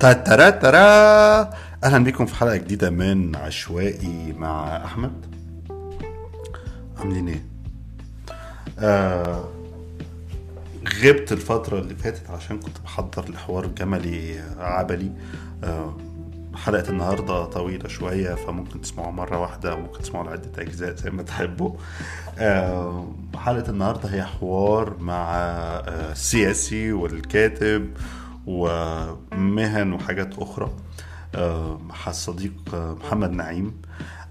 ترى ترى أهلا بكم في حلقة جديدة من عشوائي مع أحمد. عاملين إيه؟ آه غبت الفترة اللي فاتت عشان كنت بحضر لحوار جملي عبلي. آه حلقة النهارده طويلة شوية فممكن تسمعوها مرة واحدة وممكن تسمعوا لعدة أجزاء زي ما تحبوا. آه حلقة النهارده هي حوار مع السياسي والكاتب ومهن وحاجات أخرى. آه، مع الصديق آه، محمد نعيم.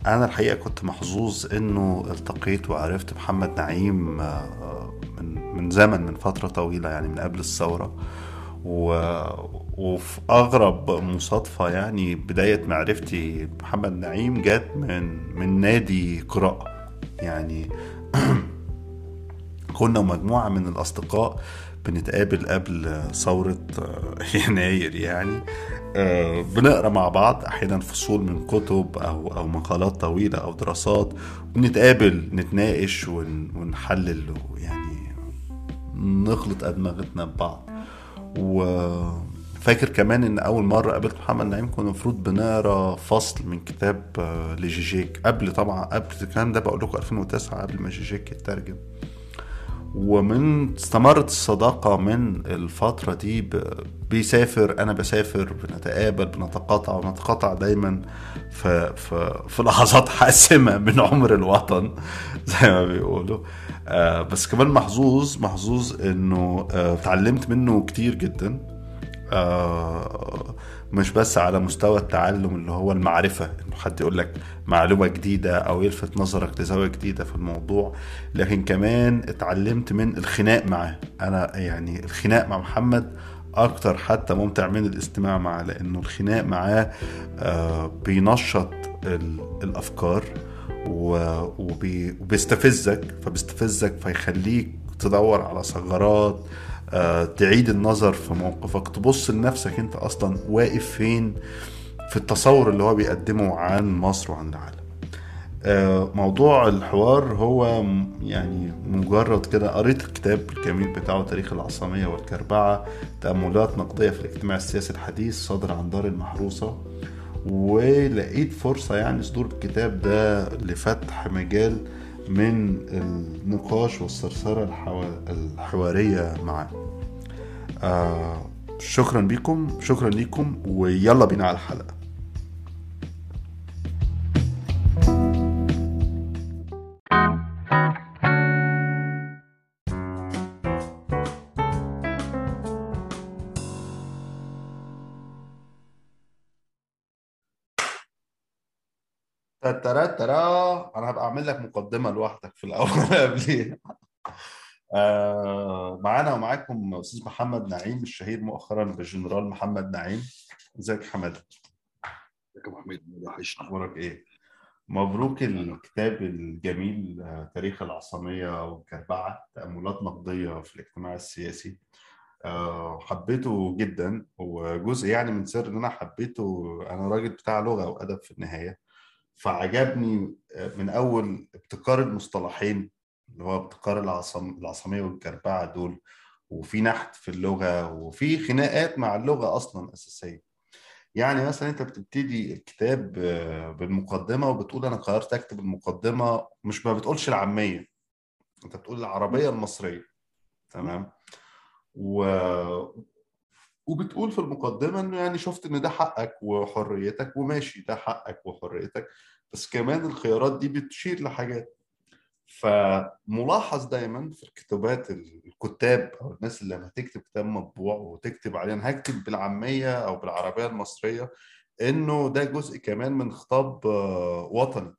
أنا الحقيقة كنت محظوظ إنه التقيت وعرفت محمد نعيم آه، من من زمن من فترة طويلة يعني من قبل الثورة. و... وفي أغرب مصادفة يعني بداية معرفتي محمد نعيم جت من من نادي قراءه يعني كنا مجموعة من الأصدقاء بنتقابل قبل ثورة يناير يعني. آه، بنقرأ مع بعض أحيانا فصول من كتب أو أو مقالات طويلة أو دراسات ونتقابل نتناقش ون- ونحلل ويعني نخلط أدمغتنا ببعض. وفاكر كمان إن أول مرة قابلت محمد نعيم كنا المفروض بنقرأ فصل من كتاب آه، لجيجيك. قبل طبعا قبل الكلام ده بقول لكم 2009 قبل ما جيجيك يترجم. ومن استمرت الصداقة من الفترة دي بيسافر أنا بسافر بنتقابل بنتقاطع ونتقاطع دايما في, في, في لحظات حاسمة من عمر الوطن زي ما بيقولوا. آه بس كمان محظوظ محظوظ إنه آه اتعلمت منه كتير جدا. آه، مش بس على مستوى التعلم اللي هو المعرفة إنه حد يقول لك معلومة جديدة أو يلفت نظرك لزاوية جديدة في الموضوع لكن كمان اتعلمت من الخناق معاه. أنا يعني الخناق مع محمد أكتر حتى ممتع من الاستماع معاه لأنه الخناق معاه آه، بينشط ال- الأفكار وبيستفزك فبيستفزك فيخليك تدور على ثغرات تعيد النظر في موقفك تبص لنفسك انت أصلا واقف فين في التصور اللي هو بيقدمه عن مصر وعن العالم. آه، موضوع الحوار هو يعني مجرد كده قريت الكتاب الجميل بتاعه تاريخ العصامية والكربعة تأملات نقدية في الاجتماع السياسي الحديث صادر عن دار المحروسة ولقيت فرصة يعني صدور الكتاب ده لفتح مجال من النقاش والثرثرة الحوا- الحوارية معاه آه شكرا بكم شكرا لكم ويلا بينا على الحلقة. ترى ترى أعمل لك مقدمة لوحدك في الأول قبليه آه معانا ومعاكم أستاذ محمد نعيم الشهير مؤخرا بالجنرال محمد نعيم. إزيك يا حماده إزيك يا ابو حميد أخبارك إيه؟ مبروك الكتاب الجميل آه، تاريخ العصامية والكربعه تأملات نقدية في الاجتماع السياسي. آه، حبيته جدا وجزء يعني من سر إن أنا حبيته أنا راجل بتاع لغة وأدب في النهاية. فعجبني من أول ابتكار المصطلحين اللي هو ابتكار العصم العصامية والكربعة دول. وفي نحت في اللغة وفي خناقات مع اللغة أصلا أساسية. يعني مثلا أنت بتبتدي الكتاب آه، بالمقدمة وبتقول أنا قررت أكتب المقدمة مش ما بتقولش العامية. أنت بتقول العربية المصرية. تمام؟ و وبتقول في المقدمة إنه يعني شفت إن ده حقك وحريتك وماشي ده حقك وحريتك. بس كمان الخيارات دي بتشير لحاجات. فملاحظ دايما في الكتابات الكتاب أو الناس اللي لما تكتب كتاب مطبوع وتكتب عليه أنا هكتب بالعامية أو بالعربية المصرية إنه ده جزء كمان من خطاب آه، وطني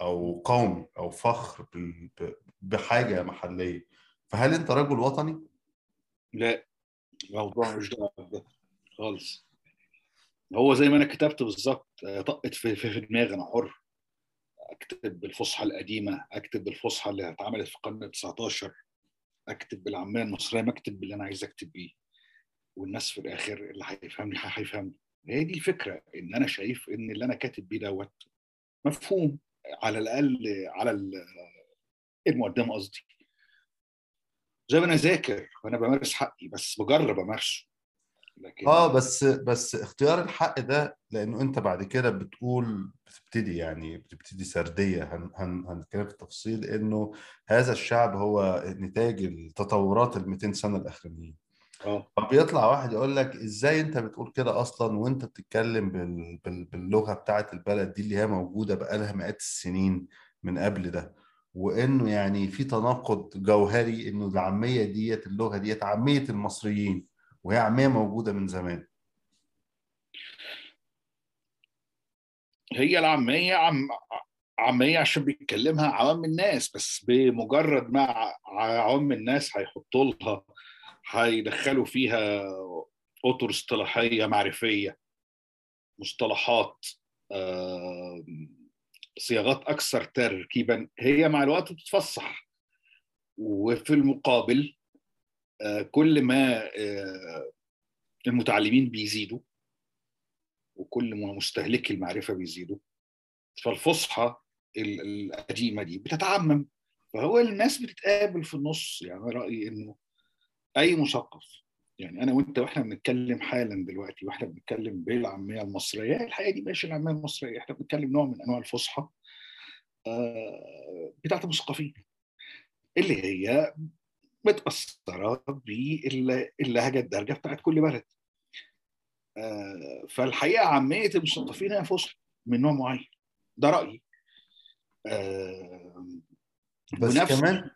أو قومي أو فخر بال- ب- بحاجة محلية. فهل أنت رجل وطني؟ لا الموضوع مش بده خالص. هو زي ما أنا كتبت بالظبط آه، طقت في, في, دماغي أنا حر. أكتب بالفصحى القديمة أكتب بالفصحى اللي اتعملت في القرن ال 19 أكتب بالعامية المصرية ما أكتب باللي أنا عايز أكتب بيه. والناس في الآخر اللي هيفهمني هيفهمني. هي دي الفكرة إن أنا شايف إن اللي أنا كاتب بيه دوت مفهوم. على الأقل على ال- المقدمة قصدي. زي ما أنا ذاكر وأنا بمارس حقي بس بجرب أمارسه. لكن آه بس بس اختيار الحق ده لأنه أنت بعد كده بتقول بتبتدي يعني بتبتدي سردية. هن هن هنتكلم في التفصيل إنه هذا الشعب هو نتاج التطورات ال 200 سنة الأخرانيين. آه. فبيطلع واحد يقول لك إزاي أنت بتقول كده أصلا وأنت بتتكلم بال... بال... باللغة بتاعت البلد دي اللي هي موجودة بقالها مئات السنين من قبل ده. وإنه يعني في تناقض جوهري إنه العامية ديت اللغة ديت عامية المصريين. وهي عامية موجودة من زمان. هي العامية عم عامية عشان بيتكلمها عوام الناس بس بمجرد ما عوام الناس هيحطوا لها هيدخلوا فيها أطر اصطلاحية معرفية مصطلحات صياغات أكثر تركيبا. هي مع الوقت بتتفصح وفي المقابل كل ما آه، المتعلمين بيزيدوا وكل ما مستهلكي المعرفة بيزيدوا فالفصحى ال- القديمة دي بتتعمم. فهو الناس بتتقابل في النص. يعني رأيي إنه أي مثقف يعني أنا وأنت وإحنا بنتكلم حالا دلوقتي وإحنا بنتكلم بالعامية المصرية الحقيقة دي ماشي العامية المصرية. إحنا بنتكلم نوع من أنواع الفصحى آه، بتاعت المثقفين اللي هي متأثرة باللهجه الدارجة بتاعت كل بلد. آه، فالحقيقة عامية المثقفين هي فصحى من نوع معين. ده رأيي. آه، بس كمان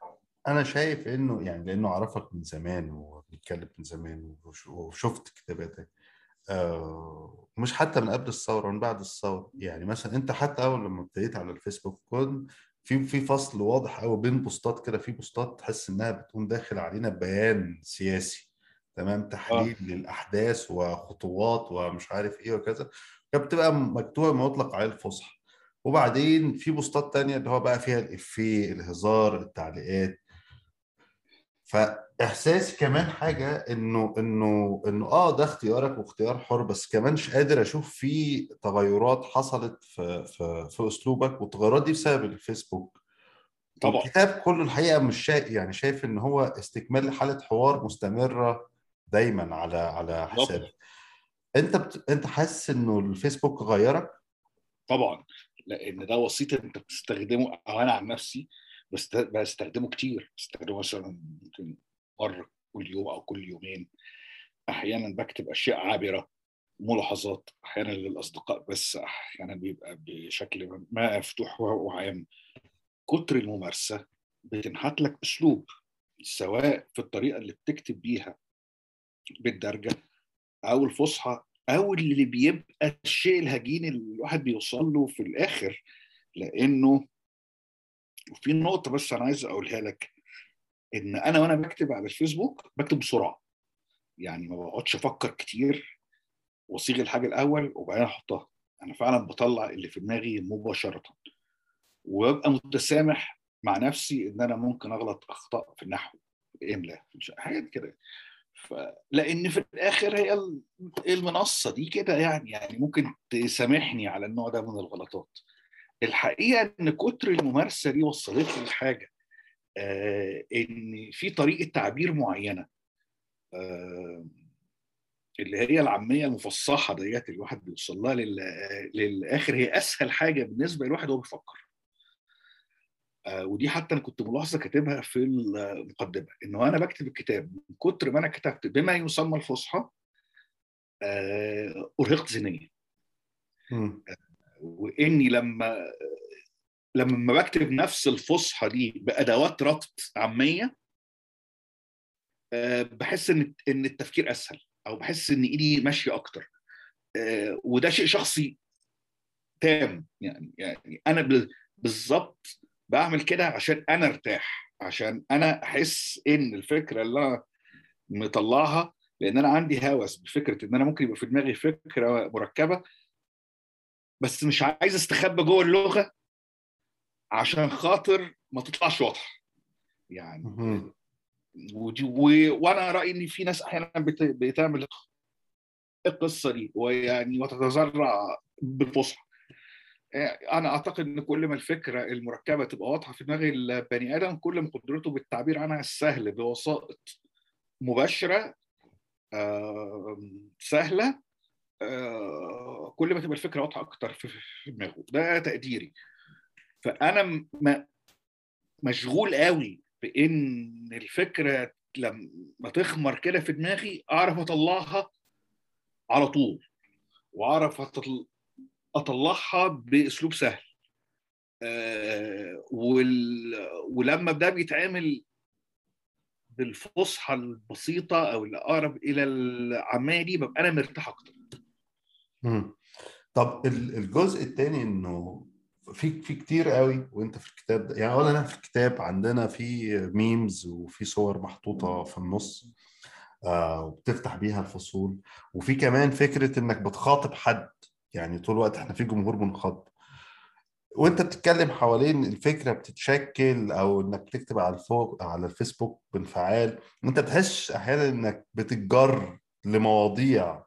أنا شايف إنه يعني لأنه أعرفك من زمان وبنتكلم من زمان وش- وشفت كتاباتك آه مش حتى من قبل الثورة من بعد الثورة. يعني مثلا أنت حتى أول لما ابتديت على الفيسبوك كنت في في فصل واضح قوي بين بوستات كده في بوستات تحس إنها بتكون داخل علينا بيان سياسي تمام؟ تحليل للأحداث وخطوات ومش عارف إيه وكذا كانت بتبقى مكتوبة ما يطلق عليه الفصحى وبعدين في بوستات تانية اللي هو بقى فيها الإفيه الهزار التعليقات. فإحساسي كمان حاجة إنه إنه إنه آه ده اختيارك واختيار حر بس كمان مش قادر أشوف فيه تغيرات حصلت في في في أسلوبك والتغيرات دي بسبب الفيسبوك. طبعا. الكتاب كله الحقيقة مش شا... يعني شايف إن هو استكمال لحالة حوار مستمرة دايما على على حسابك. أنت بت... أنت حاسس إنه الفيسبوك غيرك؟ طبعا. لأن ده وسيط أنت بتستخدمه أو أنا عن نفسي بست- بستخدمه كتير. بستخدمه مثلا ممكن مره كل يوم أو كل يومين. أحيانا بكتب أشياء عابرة ملاحظات أحيانا للأصدقاء بس أحيانا بيبقى بشكل ما مفتوح وعام. كتر الممارسة بتنحت لك أسلوب سواء في الطريقة اللي بتكتب بيها بالدرجة أو الفصحى أو اللي بيبقى الشيء الهجين اللي الواحد بيوصل له في الآخر. لأنه في نقطة بس أنا عايز أقولها لك. إن أنا وأنا بكتب على الفيسبوك بكتب بسرعة. يعني ما بقعدش أفكر كتير وأصيغ الحاجة الأول وبعدين أحطها. أنا فعلا بطلع اللي في دماغي مباشرة. وببقى متسامح مع نفسي إن أنا ممكن أغلط اخطاء في النحو في الإملاء حاجات كده. لأن في الآخر هي ال- المنصة دي كده يعني يعني ممكن تسامحني على النوع ده من الغلطات. الحقيقة إن كتر الممارسة دي وصلت لي لحاجة إن في طريقة تعبير معينة آه اللي هي العامية المفصحة ديت الواحد بيوصل لها لل... للآخر هي أسهل حاجة بالنسبة للواحد وهو بيفكر آه ودي حتى أنا كنت ملاحظة كاتبها في المقدمة انه أنا بكتب الكتاب من كتر ما أنا كتبت بما يسمى الفصحى آه أرهقت ذهنيا. وإني لما لما بكتب نفس الفصحى دي بأدوات ربط عامية آه، بحس إن إن التفكير أسهل أو بحس إن إيدي ماشية أكتر. آه، وده شيء شخصي تام يعني يعني أنا بال- بالظبط بعمل كده عشان أنا أرتاح عشان أنا أحس إن الفكرة اللي أنا مطلعها لأن أنا عندي هوس بفكرة إن أنا ممكن يبقى في دماغي فكرة مركبة بس مش عايز أستخبى جوه اللغة عشان خاطر ما تطلعش واضحة. يعني. ودي و... وأنا رأيي إن في ناس أحيانا بت... بتعمل القصة دي ويعني وتتذرع بالفصحى. أنا أعتقد إن كل ما الفكرة المركبة تبقى واضحة في دماغ البني آدم كل ما قدرته بالتعبير عنها السهل بوسائط مباشرة سهلة كل ما تبقى الفكرة واضحة أكتر في دماغه. ده تقديري. فأنا مشغول قوي بإن الفكرة لما تخمر كده في دماغي أعرف أطلعها على طول وأعرف أطلعها بأسلوب سهل آه ولما ده بيتعمل بالفصحى البسيطة أو الأقرب إلى العاميه دي ببقى أنا مرتاح أكتر. طب الجزء الثاني إنه في في كتير قوي وانت في الكتاب ده. يعني اولا في الكتاب عندنا في ميمز وفي صور محطوطة في النص آه وبتفتح بيها الفصول. وفي كمان فكرة إنك بتخاطب حد. يعني طول الوقت إحنا في جمهور منخاطب. وانت بتتكلم حوالين الفكرة بتتشكل أو إنك بتكتب على الفوق على الفيسبوك بانفعال أنت بتحس أحيانا إنك بتتجر لمواضيع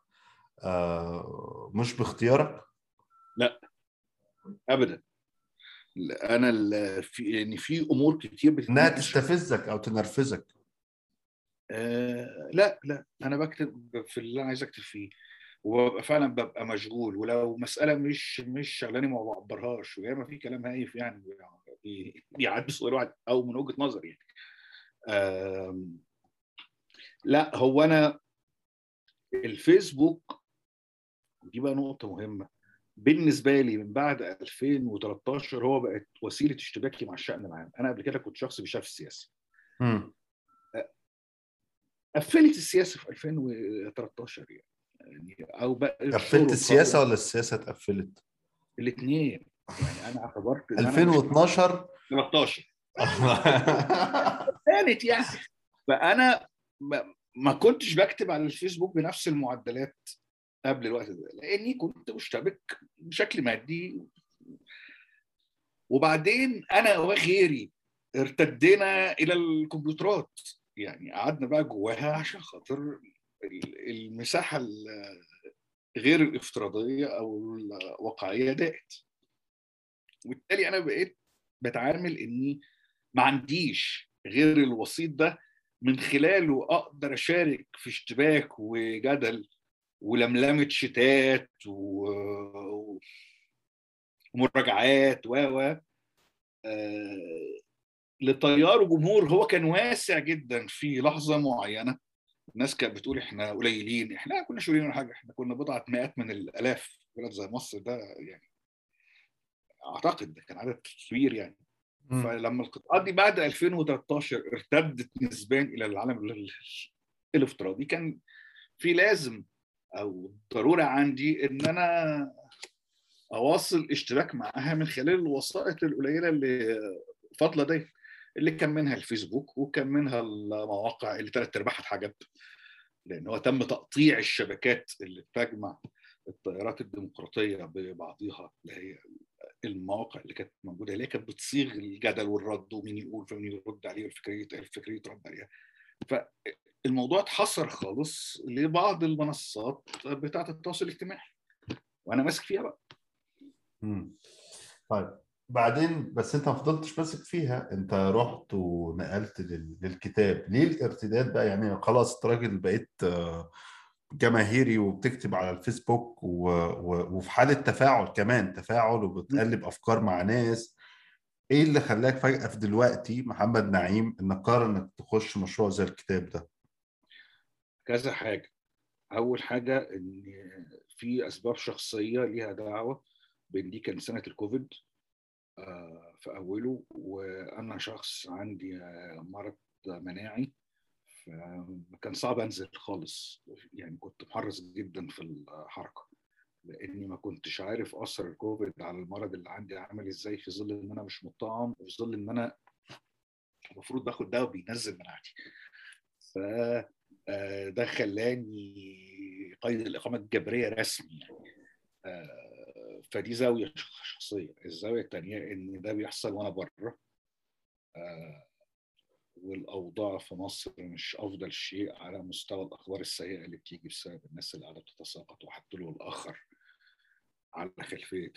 آه مش باختيارك؟ لا ابدا. أنا في يعني في أمور كتير إنها تستفزك أو تنرفزك. آه لا لا أنا بكتب في اللي أنا عايز اكتب فيه وببقى فعلا ببقى مشغول ولو مسألة مش مش شغلاني ما بعبرهاش وياما في كلام هايف يعني بيعدي صغير واحد أو من وجهة نظري يعني. آه لا هو أنا الفيسبوك دي بقى نقطة مهمة. بالنسبة لي من بعد 2013 هو بقت وسيلة اشتباكي مع الشأن العام. أنا قبل كده كنت شخص بيشاف السياسة. قفلت السياسة في 2013 يعني. يعني أو بقى قفلت السياسة ولا السياسة اتقفلت؟ الاثنين يعني أنا اعتبرت 2012 13 كانت يعني. فأنا ما كنتش بكتب على الفيسبوك بنفس المعدلات. قبل الوقت ده لأني كنت مشتبك بشكل مادي. وبعدين أنا وغيري ارتدينا إلى الكمبيوترات. يعني قعدنا بقى جواها عشان خاطر المساحة غير الافتراضية أو الواقعية دقت وبالتالي أنا بقيت بتعامل إني ما عنديش غير الوسيط ده من خلاله أقدر أشارك في اشتباك وجدل ولملمة شتات و... ومراجعات و و آه... لتيار وجمهور هو كان واسع جدا في لحظة معينة. الناس كانت بتقول إحنا قليلين إحنا كنا قليلين ولا حاجة إحنا كنا بضعة مئات من الآلاف بلد زي مصر ده يعني. أعتقد ده كان عدد كبير يعني. م. فلما القطاعات دي بعد 2013 ارتدت نسبيا إلى العالم الأفتراضي كان في لازم أو ضرورة عندي إن أنا أواصل اشتراك معاها من خلال الوسائط القليلة اللي فاضلة دي اللي كان منها الفيسبوك وكان منها المواقع اللي ثلاث أرباعها اتحجب لأن هو تم تقطيع الشبكات اللي بتجمع التيارات الديمقراطية ببعضها اللي هي المواقع اللي كانت موجودة اللي كانت بتصيغ الجدل والرد ومين يقول فمين يرد عليه والفكرية الفكرية يترد عليها. فالموضوع اتحصر خالص لبعض المنصات بتاعة التواصل الاجتماعي. وأنا ماسك فيها بقى. امم طيب بعدين بس أنت ما فضلتش ماسك فيها أنت رحت ونقلت للكتاب. ليه الارتداد بقى؟ يعني خلاص أنت راجل بقيت جماهيري وبتكتب على الفيسبوك. وفي حالة تفاعل كمان تفاعل وبتقلب أفكار مع ناس. إيه اللي خلاك فجأة في دلوقتي محمد نعيم إنك قرر إنك تخش مشروع زي الكتاب ده؟ كذا حاجة. أول حاجة إن في أسباب شخصية ليها دعوة بإن دي كان سنة الكوفيد في أوله. وأنا شخص عندي مرض مناعي فكان صعب أنزل خالص. يعني كنت محرص جدا في الحركة لأني ما كنتش عارف أثر الكوفيد على المرض اللي عندي عامل إزاي في ظل إن أنا مش مطعم وفي ظل إن أنا المفروض باخد دواء بينزل مناعتي. ف ده خلاني قيد الإقامة الجبرية رسمي يعني. فدي زاوية شخصية. الزاوية الثانية إن ده بيحصل وأنا بره. آه والأوضاع في مصر مش أفضل شيء على مستوى الأخبار السيئة اللي بتيجي بسبب الناس اللي قاعدة بتتساقط وحطوا الآخر على خلفية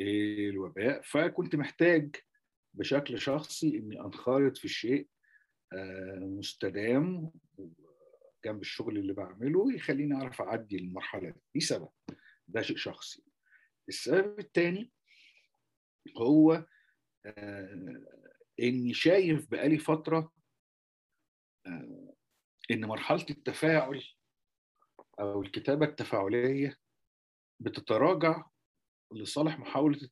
الوباء. فكنت محتاج بشكل شخصي إني أنخرط في شيء آه مستدام جنب الشغل اللي بعمله يخليني أعرف أعدي المرحلة دي. دي سبب. ده شيء شخصي. السبب الثاني هو آه إني شايف بقالي فترة آه إن مرحلة التفاعل أو الكتابة التفاعلية بتتراجع لصالح محاولة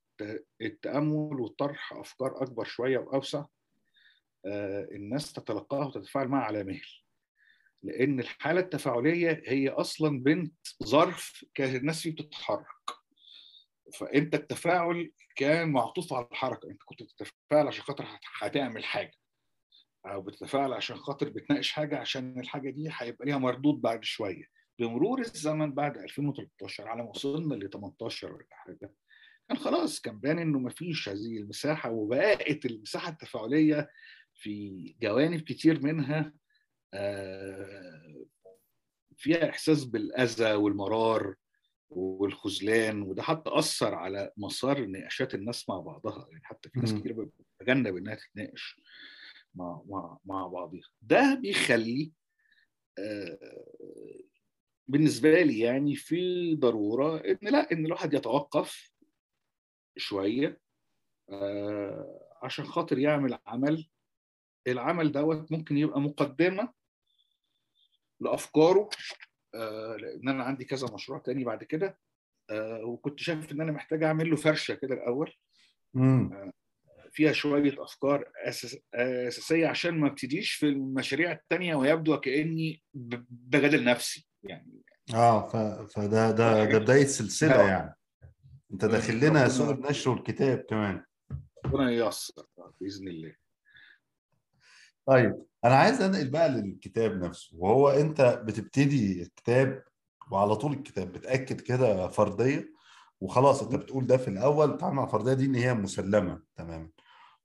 التأمل وطرح أفكار أكبر شوية وأوسع آه الناس تتلقاها وتتفاعل معها على مهل. لأن الحالة التفاعلية هي أصلا بنت ظرف كانت الناس فيه بتتحرك. فأنت التفاعل كان معطوف على الحركة. أنت كنت بتتفاعل عشان خاطر هتعمل حاجة. أو بتتفاعل عشان خاطر بتناقش حاجة عشان الحاجة دي هيبقى ليها مردود بعد شوية. بمرور الزمن بعد 2013 على ما وصلنا ل 18 ولا حاجة كان خلاص كان بان إنه ما فيش هذه المساحة وبقت المساحة التفاعلية في جوانب كتير منها فيها إحساس بالأذى والمرار والخذلان وده حتى أثر على مسار نقاشات الناس مع بعضها. يعني حتى في ناس كتير بتتجنب إنها تتناقش مع مع مع بعضها ده بيخلي بالنسبة لي يعني في ضرورة إن لا إن الواحد يتوقف شوية عشان خاطر يعمل عمل. العمل دوت ممكن يبقى مقدمة لأفكاره لأن أنا عندي كذا مشروع تاني بعد كده وكنت شايف إن أنا محتاج أعمل له فرشة كده الأول. فيها شوية أفكار أساس أساسية عشان ما ابتديش في المشاريع التانية ويبدو كأني بجادل نفسي يعني. آه ف... فده ده ده بداية سلسلة يعني. أنت داخل لنا سوق النشر والكتاب كمان. ربنا ييسر بإذن الله. طيب أنا عايز أنقل بقى للكتاب نفسه. وهو أنت بتبتدي الكتاب وعلى طول الكتاب بتأكد كده فرضيه وخلاص أنت بتقول ده في الأول تعامل مع الفرضيه دي إن هي مسلمة تماما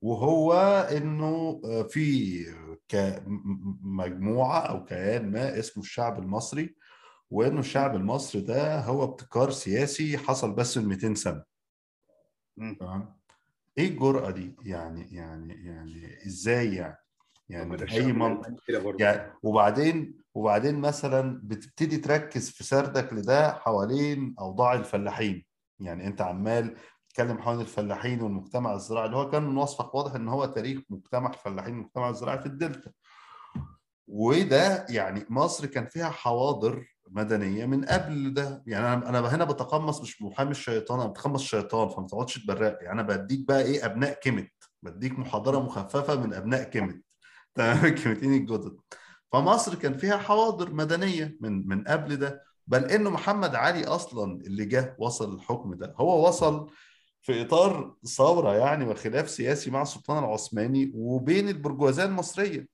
وهو إنه في مجموعة أو كيان ما اسمه الشعب المصري. وإنه الشعب المصري ده هو ابتكار سياسي حصل بس من 200 سنة. تمام. إيه الجرأة دي؟ يعني يعني يعني إزاي يعني؟ يعني اي منطق يعني وبعدين وبعدين مثلا بتبتدي تركز في سردك لده حوالين أوضاع الفلاحين. يعني أنت عمال تتكلم حوالين الفلاحين والمجتمع الزراعي اللي هو كان من وصفك واضح إن هو تاريخ مجتمع الفلاحين والمجتمع الزراعي في الدلتا. وده يعني مصر كان فيها حواضر مدنية من قبل ده. يعني أنا أنا هنا بتقمص مش محامي الشيطان أنا بتقمص الشيطان فما تقعدش تبرق يعني أنا بديك بقى إيه أبناء كيمت بديك محاضرة مخففة من أبناء كيمت تمام الكيمتين الجدد. فمصر كان فيها حواضر مدنية من من قبل ده بل انه محمد علي أصلا اللي جه وصل الحكم ده. هو وصل في إطار ثورة يعني وخلاف سياسي مع السلطان العثماني وبين البرجوازية المصرية.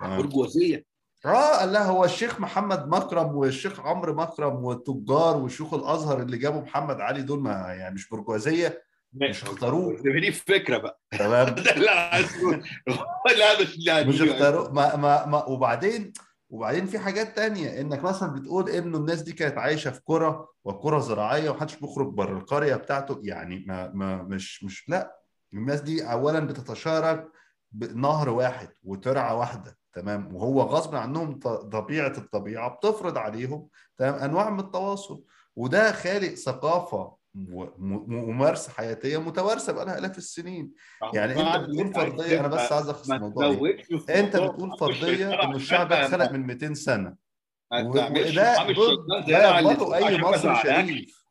برجوازية. آه قال لها هو الشيخ محمد مكرم والشيخ عمرو مكرم والتجار وشيوخ الأزهر اللي جابوا محمد علي دول ما يعني مش برجوازية مش اختاروه. دي الفكرة بقى. تمام. لا لا مش لا مش اختاروه. ما, ما, ما وبعدين وبعدين في حاجات تانية. إنك مثلا بتقول إنه الناس دي كانت عايشة في قرى وقرى زراعية ومحدش بيخرج بره القرية بتاعته. يعني ما, ما مش مش لا. الناس دي اولا بتتشارك بنهر واحد وترعة واحدة. تمام. وهو غصب عنهم طبيعة الطبيعة بتفرض عليهم تمام أنواع من التواصل. وده خالق ثقافة وممارسه حياتية متوارثة بقى لها آلاف السنين. يعني أنت بتقول فرضيه أنا بس عايز اخص الموضوع أنت بتقول فرضيه انه الشعب ده اتخلق من 200 سنة. وده لا يغلطوا أي مصري شريف.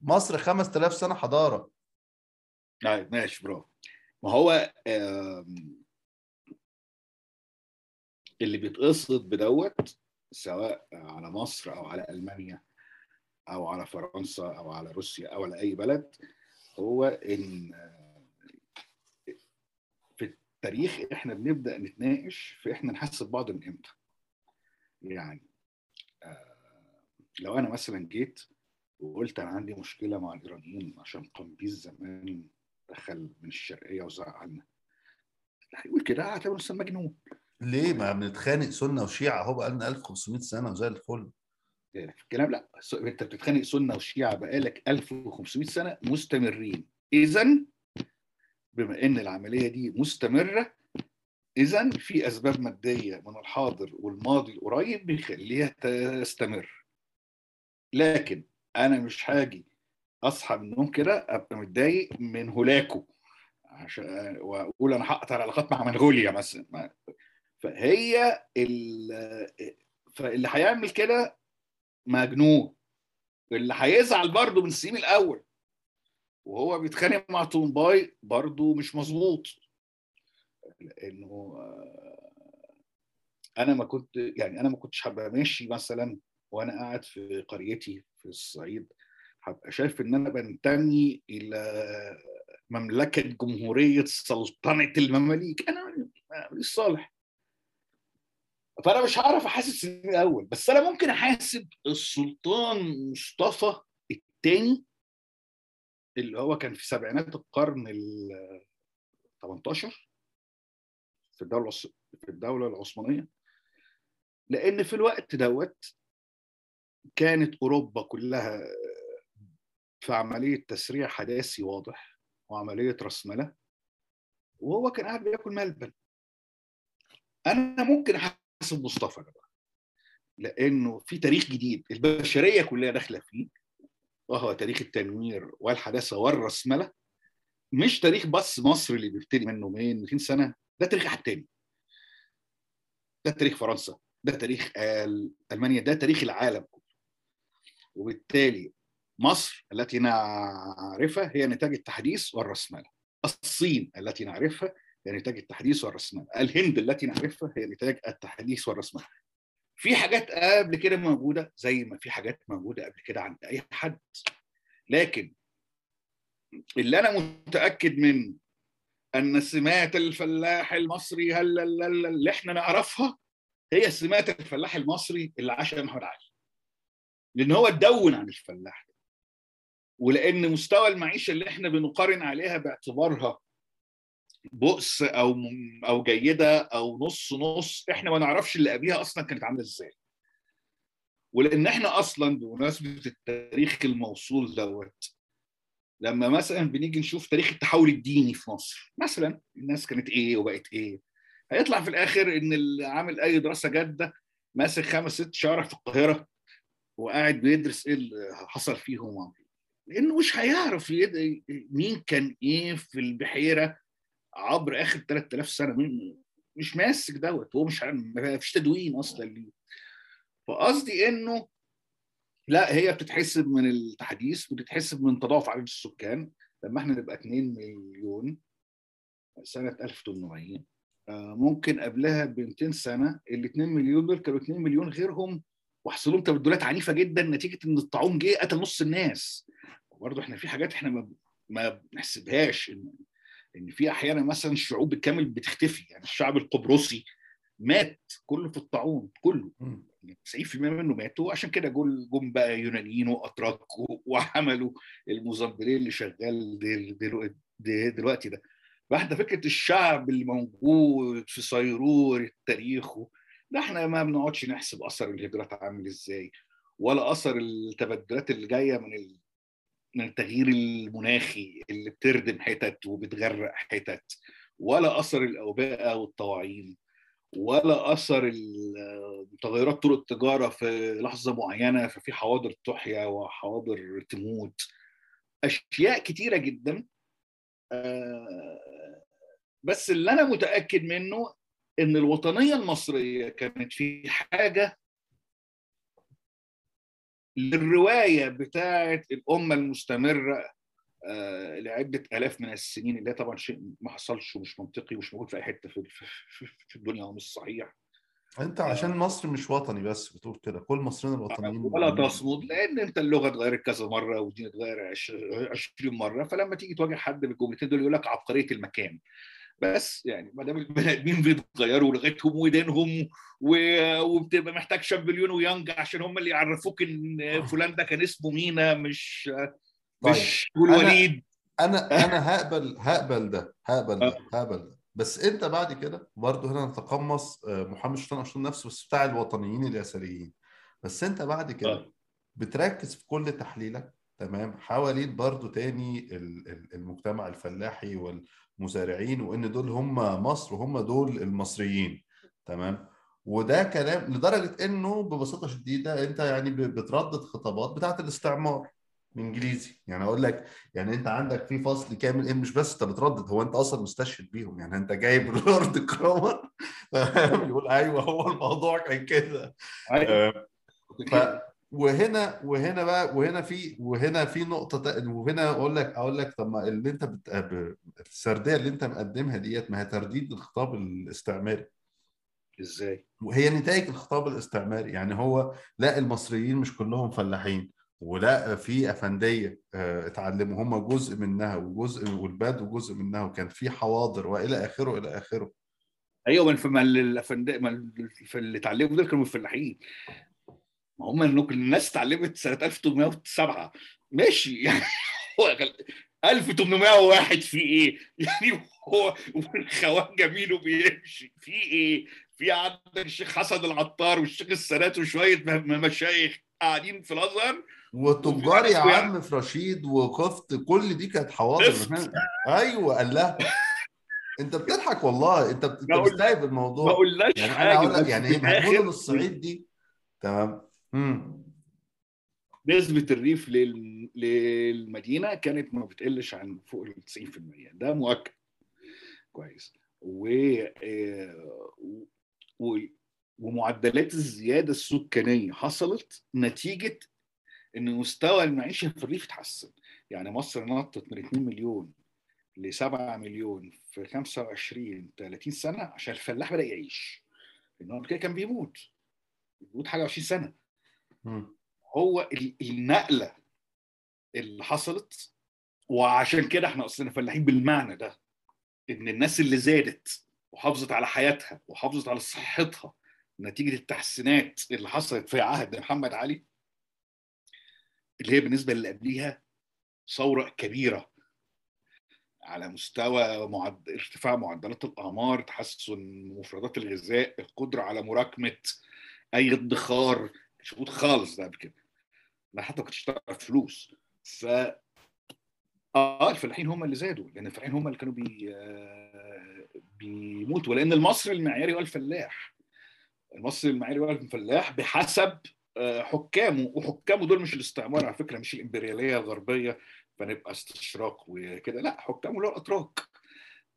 مصر 5000 سنة حضارة. طيب ماشي برافو. ما هو اللي بيتقصد بدوت سواء على مصر أو على ألمانيا أو على فرنسا أو على روسيا أو على أي بلد هو إن في التاريخ إحنا بنبدأ نتناقش في إحنا نحس ببعض من إمتى. يعني لو أنا مثلا جيت وقلت أنا عندي مشكلة مع الإيرانيين عشان قمبيز زمان دخل من الشرقية وزعلنا هيقول كده هعتبره إنسان مجنون. ليه؟ ما بنتخانق سنة وشيعة أهو بقى لنا 1500 سنة وزي الفل. الكلام لا انت بتتخانق سنة وشيعة بقالك 1500 سنة مستمرين. اذا بما إن العملية دي مستمرة اذا في أسباب مادية من الحاضر والماضي القريب بيخليها تستمر. لكن أنا مش هاجي أصحى من النوم كده أبقى متضايق من هولاكو. عشان وأقول أنا هقطع العلاقات مع منغوليا مثلا. فهي فاللي هيعمل كده مجنون. اللي هيزعل برضه من السيم الأول. وهو بيتخانق مع تومباي برضه مش مظبوط. لأنه أنا ما كنت يعني أنا ما كنتش هبقى ماشي مثلا وأنا قاعد في قريتي في الصعيد. هبقى شايف إن أنا بنتمي إلى مملكة جمهورية سلطنة المماليك. أنا ماليش صالح. فأنا مش هعرف أحاسب سنين الأول بس أنا ممكن أحاسب السلطان مصطفى الثاني اللي هو كان في سبعينات القرن ال 18 في الدولة في الدولة العثمانية لأن في الوقت دوت كانت أوروبا كلها في عملية تسريع حداثي واضح وعملية رسمله وهو كان قاعد بياكل ملبن. أنا ممكن احاسب مصطفى ده بقى. لأنه في تاريخ جديد البشرية كلها داخلة فيه. وهو تاريخ التنوير والحداثة والرسملة. مش تاريخ بس مصر اللي بيبتدي منه من 200 سنة ده تاريخ حد تاني. ده تاريخ فرنسا ده تاريخ ألمانيا ده تاريخ العالم كله. وبالتالي مصر التي نعرفها هي نتاج التحديث والرسملة. الصين التي نعرفها نتاج التحديث والرسمله الهند التي نعرفها هي نتاج التحديث والرسمله في حاجات قبل كده موجودة زي ما في حاجات موجودة قبل كده عند أي حد. لكن اللي أنا متأكد منه أن سمات الفلاح المصري هل اللي إحنا نعرفها هي سمات الفلاح المصري اللي عاش محمد علي لأن هو اتدون عن الفلاح ولأن مستوى المعيشة اللي إحنا بنقارن عليها باعتبارها بؤس أو أو جيدة أو نص نص إحنا ما نعرفش اللي قبلها أصلا كانت عاملة إزاي. ولأن إحنا أصلا بمناسبة التاريخ الموصول دوت لما مثلا بنيجي نشوف تاريخ التحول الديني في مصر مثلا الناس كانت إيه وبقت إيه؟ هيطلع في الآخر إن اللي عامل أي دراسة جادة ماسك خمس ست شوارع في القاهرة وقاعد بيدرس إيه اللي حصل فيهم. لأنه مش هيعرف مين كان إيه في البحيرة عبر آخر 3000 سنة. مش ماسك دوت. هو مش ما فيش تدوين أصلا ليه. فقصدي إنه لا هي بتتحسب من التحديث بتتحسب من تضاعف عدد السكان. لما إحنا نبقى 2 مليون سنة 1800 ممكن قبلها ب 200 سنة ال 2 مليون دول كانوا 2 مليون غيرهم وحصل لهم تبدلات عنيفة جدا نتيجة إن الطاعون جه قتل نص الناس. برضه إحنا في حاجات إحنا ما ما بنحسبهاش ان في أحيانا مثلا الشعوب بالكامل بتختفي يعني الشعب القبرصي مات كله في الطاعون كله. 90% منه ماتوا. عشان كده جم جم بقى يونانيين وأتراك وعملوا الموزمبلين اللي شغال دلوقتي ده. واحدة فكرة الشعب اللي موجود في صيرور التاريخ ده إحنا ما بنقعدش نحسب أثر الهجرات عامل إزاي ولا أثر التبدلات اللي جاية. من التغيير المناخي اللي بتردم حتت وبتغرق حتت ولا أثر الأوبئة والطواعين ولا أثر تغيرات طرق التجارة في لحظة معينة ففي حواضر تحيا وحواضر تموت. أشياء كتيرة جدا. بس اللي أنا متأكد منه إن الوطنية المصرية كانت في حاجة للرواية بتاعه الأمة المستمرة آه لعدة آلاف من السنين اللي طبعا شيء ما حصلش ومش منطقي ومش موجود في أي حتة في, في, الدنيا ومش صحيح. أنت عشان مصر مش وطني بس بتقول كده. كل المصريين الوطنيين ولا تصمد لأن أنت اللغة اتغيرت كذا مرة والدين اتغير 20 مرة فلما تيجي تواجه حد بالجملتين دول يقول لك عبقرية المكان. بس يعني ما دام البني آدمين بيتغيروا لغتهم ودينهم وبتبقى محتاج شامبليون ويانج عشان هم اللي يعرفوك إن فلان ده كان اسمه مينا مش طيب. مش الوليد. أنا أنا هقبل هقبل ده هقبل ده هقبل ده. بس أنت بعد كده برضه هنا نتقمص محمد شيطان اشطان نفسه بس بتاع الوطنيين اليساريين بس أنت بعد كده بتركز في كل تحليلك تمام؟ حوالين برضو تاني ال- ال- المجتمع الفلاحي والمزارعين وإن دول هم مصر وهم دول المصريين. تمام؟ وده كلام لدرجة إنه ببساطة شديدة أنت يعني بتردد خطابات بتاعت الاستعمار الانجليزي يعني أقول لك يعني أنت عندك في فصل كامل إيه مش بس أنت بتردد هو أنت أصلا مستشهد بيهم. يعني أنت جايب لورد كرومر تمام؟ يقول أيوه هو الموضوع كان كده. آه، ف وهنا وهنا بقى وهنا في وهنا في نقطة تا- وهنا أقول لك أقول لك طب ما اللي أنت بت... السردية اللي أنت مقدمها ديت ما هي ترديد الخطاب الاستعماري. إزاي؟ وهي نتائج الخطاب الاستعماري. يعني هو لا المصريين مش كلهم فلاحين ولا في أفندية آه، اتعلموا. هم جزء منها وجزء والبدو جزء منها وكان في حواضر وإلى آخره إلى آخره. أيوه ما الف- ما الف- اللي اتعلموا دول كانوا فلاحين. ما هم الناس اتعلمت سنة 1807 ماشي. يعني هو غل- 1801 في إيه؟ يعني هو والخواجه مينو بيمشي في إيه؟ في عندك الشيخ حسن العطار والشيخ السادات وشوية مشايخ قاعدين في الأزهر. وتجار يا عم في رشيد وكفت كل دي كانت حواضر. أيوه قال لها. أنت بتضحك والله. أنت بت- أنت بقول- مستوعب ما الموضوع قلناش يعني أنا حاجة يعني إيه؟ مدن الصعيد دي. تمام. نسبة الريف لل... للمدينة كانت ما بتقلش عن فوق ال 90% ده مؤكد. كويس. و... آه، و... ومعدلات الزيادة السكانية حصلت نتيجة إن مستوى المعيشة في الريف اتحسن. يعني مصر نطت من 2 مليون ل 7 مليون في 25 30 سنة عشان الفلاح بدأ يعيش. لأن هو كده كان بيموت. بيموت حاجة 20 سنة. هو ال- النقلة اللي حصلت وعشان كده إحنا اصلنا فلاحين بالمعنى ده إن الناس اللي زادت وحافظت على حياتها وحافظت على صحتها نتيجة التحسينات اللي حصلت في عهد محمد علي اللي هي بالنسبة اللي قبليها ثورة كبيرة على مستوى معد... ارتفاع معدلات الاعمار تحسن مفردات الغذاء القدرة على مراكمة أي ادخار مش موجود خالص ده قبل كده. لا حتى ما كنتش تعرف فلوس. ف آه الفلاحين هم اللي زادوا لأن الفلاحين هم اللي كانوا بي... آه، بيموتوا. لأن المصري المعياري هو الفلاح. المصري المعياري هو الفلاح بحسب آه، حكامه. وحكامه دول مش الاستعمار على فكرة مش الإمبريالية الغربية فنبقى استشراق وكده. لا حكامه اللي هو الأتراك.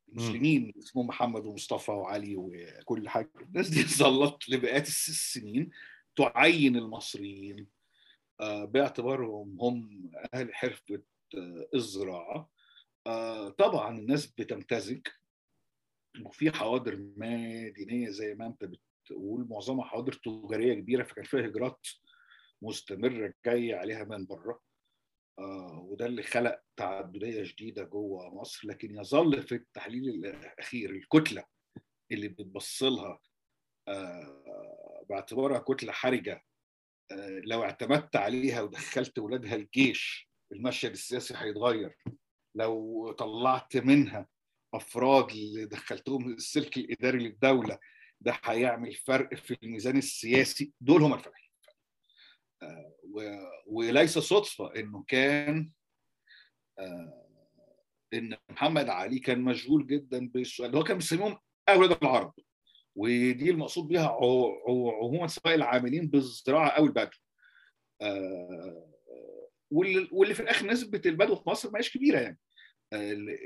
المسلمين اسمهم محمد ومصطفى وعلي وكل حاجة. الناس دي ظلت لمئات السنين. تعين المصريين آه، باعتبارهم هم أهل حرفة الزراعه آه، طبعا الناس بتمتزج وفي حواضر مدينيه زي ما أنت بتقول معظمها حواضر تجارية كبيرة فكان فيها هجرات مستمرة جاية عليها من بره. آه، وده اللي خلق تعددية شديده جوه مصر. لكن يظل في التحليل الأخير الكتلة اللي بتبص لها باعتبارها كتلة حرجة. آه، لو اعتمدت عليها ودخلت ولادها الجيش المشهد السياسي هيتغير. لو طلعت منها أفراد اللي دخلتهم السلك الإداري للدولة ده هيعمل فرق في الميزان السياسي. دول هم الفلاحين آه، وليس صدفة إنه كان آه، إن محمد علي كان مشغول جدا بالسؤال. هو كان بيسميهم أولاد العرب. ودي المقصود عو- عموما سواء العاملين بالزراعة أو البدو. آه، واللي في الآخر نسبة البدو في مصر ما هيش كبيرة يعني. آه،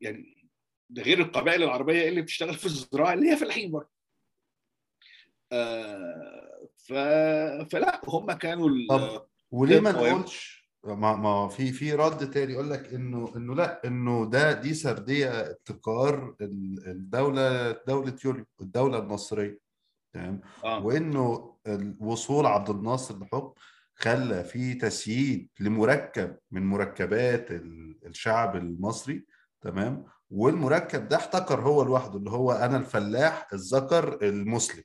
يعني ده غير القبائل العربية اللي بتشتغل في الزراعة اللي هي فلاحين برضه. آه، ف... فلا هم كانوا طب وليه ما. نقولش ما ما في في رد تاني يقول لك إنه إنه لأ إنه ده دي سردية ابتكار ال- الدولة دولة يوليو الدولة المصريه تمام؟ آه. وإنه الوصول عبد الناصر للحكم خلى في تسييد لمركب من مركبات ال- الشعب المصري تمام؟ والمركب ده احتكر هو لوحده اللي هو أنا الفلاح الذكر المسلم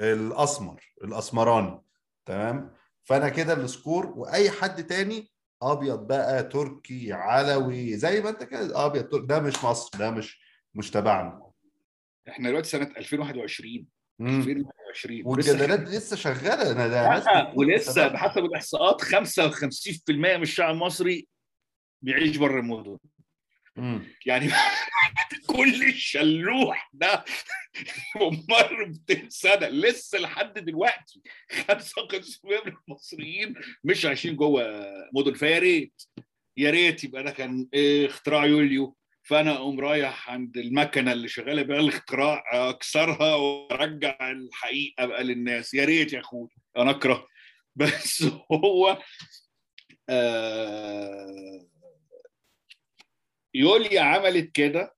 الأسمر الأسمراني تمام؟ فانا كده السكور واي حد تاني ابيض بقى تركي علوي زي ما انت كده ابيض تركي ده مش مصر ده مش مش تبعنا إحنا دلوقتي سنة 2021 مم. 2020 ولسه والجدالات دي لسه شغالة أنا ده ولسه. بحسب الإحصاءات 55% من الشعب المصري بيعيش بره المدن. يعني كل الشلوح ده مر 200 سنة. لسه لحد دلوقتي 55% من المصريين مش عايشين جوه مدن. فيا ريت يا ريت يبقى ده كان اختراع يوليو. فأنا أقوم رايح عند المكنة اللي شغالة بيها الاختراع أكسرها وأرجع الحقيقة بقى للناس. يا ريت يا أخوي أنا أكره. بس هو آه يوليا عملت كده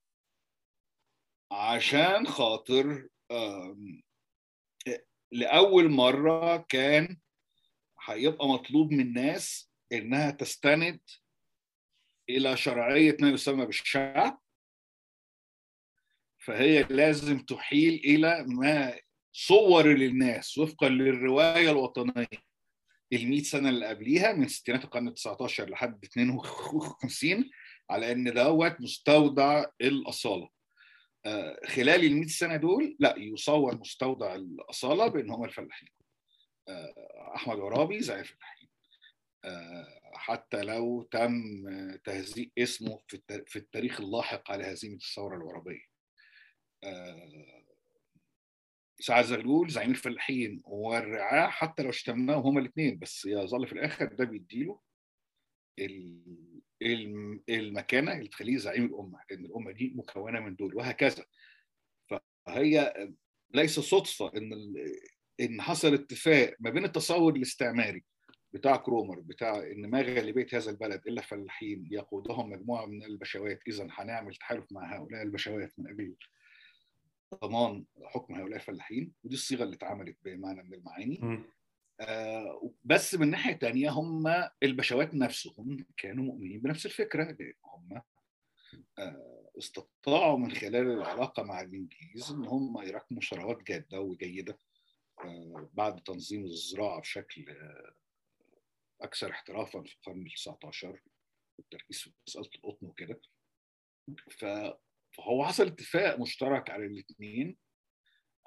عشان خاطر لأول مرة كان هيبقى مطلوب من الناس إنها تستند إلى شرعية ما يسمى بالشعب. فهي لازم تحيل إلى ما صور للناس وفقا للرواية الوطنية. ال سنة اللي قبليها من ستينات القرن ال 19 لحد 52 على إن دوت مستودع الأصالة. آه، خلال ال 100 سنة دول لا يصور مستودع الأصالة بإن هم الفلاحين. آه، أحمد عرابي زي الفلاحين. آه، حتى لو تم تهزيء اسمه في الت- في التاريخ اللاحق على هزيمة الثورة العربية. سعد زغلول زعيم الفلاحين والرعاع حتى لو اشتمناهم هما الاثنين بس يظل في الآخر ده بيديله ال- المكانة اللي تخليه زعيم الأمة لأن الأمة دي مكونة من دول وهكذا. فهي ليس صدفة إن إن حصل اتفاق ما بين التصور الاستعماري بتاع كرومر بتاع إن ما غالبيه هذا البلد إلا فلاحين يقودهم مجموعة من البشوات إذا هنعمل تحالف مع هؤلاء البشوات من أجل ضمان حكم هؤلاء الفلاحين ودي الصيغة اللي اتعملت بمعنى من المعاني. بس من ناحية تانية هم البشوات نفسهم كانوا مؤمنين بنفس الفكرة لأن هم آه، استطاعوا من خلال العلاقة مع الإنجليز إن هم يراكموا ثروات جادة وجيدة آه، بعد تنظيم الزراعة بشكل آه، أكثر احترافا في القرن ال 19 والتركيز في مسألة القطن وكده. فهو حصل اتفاق مشترك على الاثنين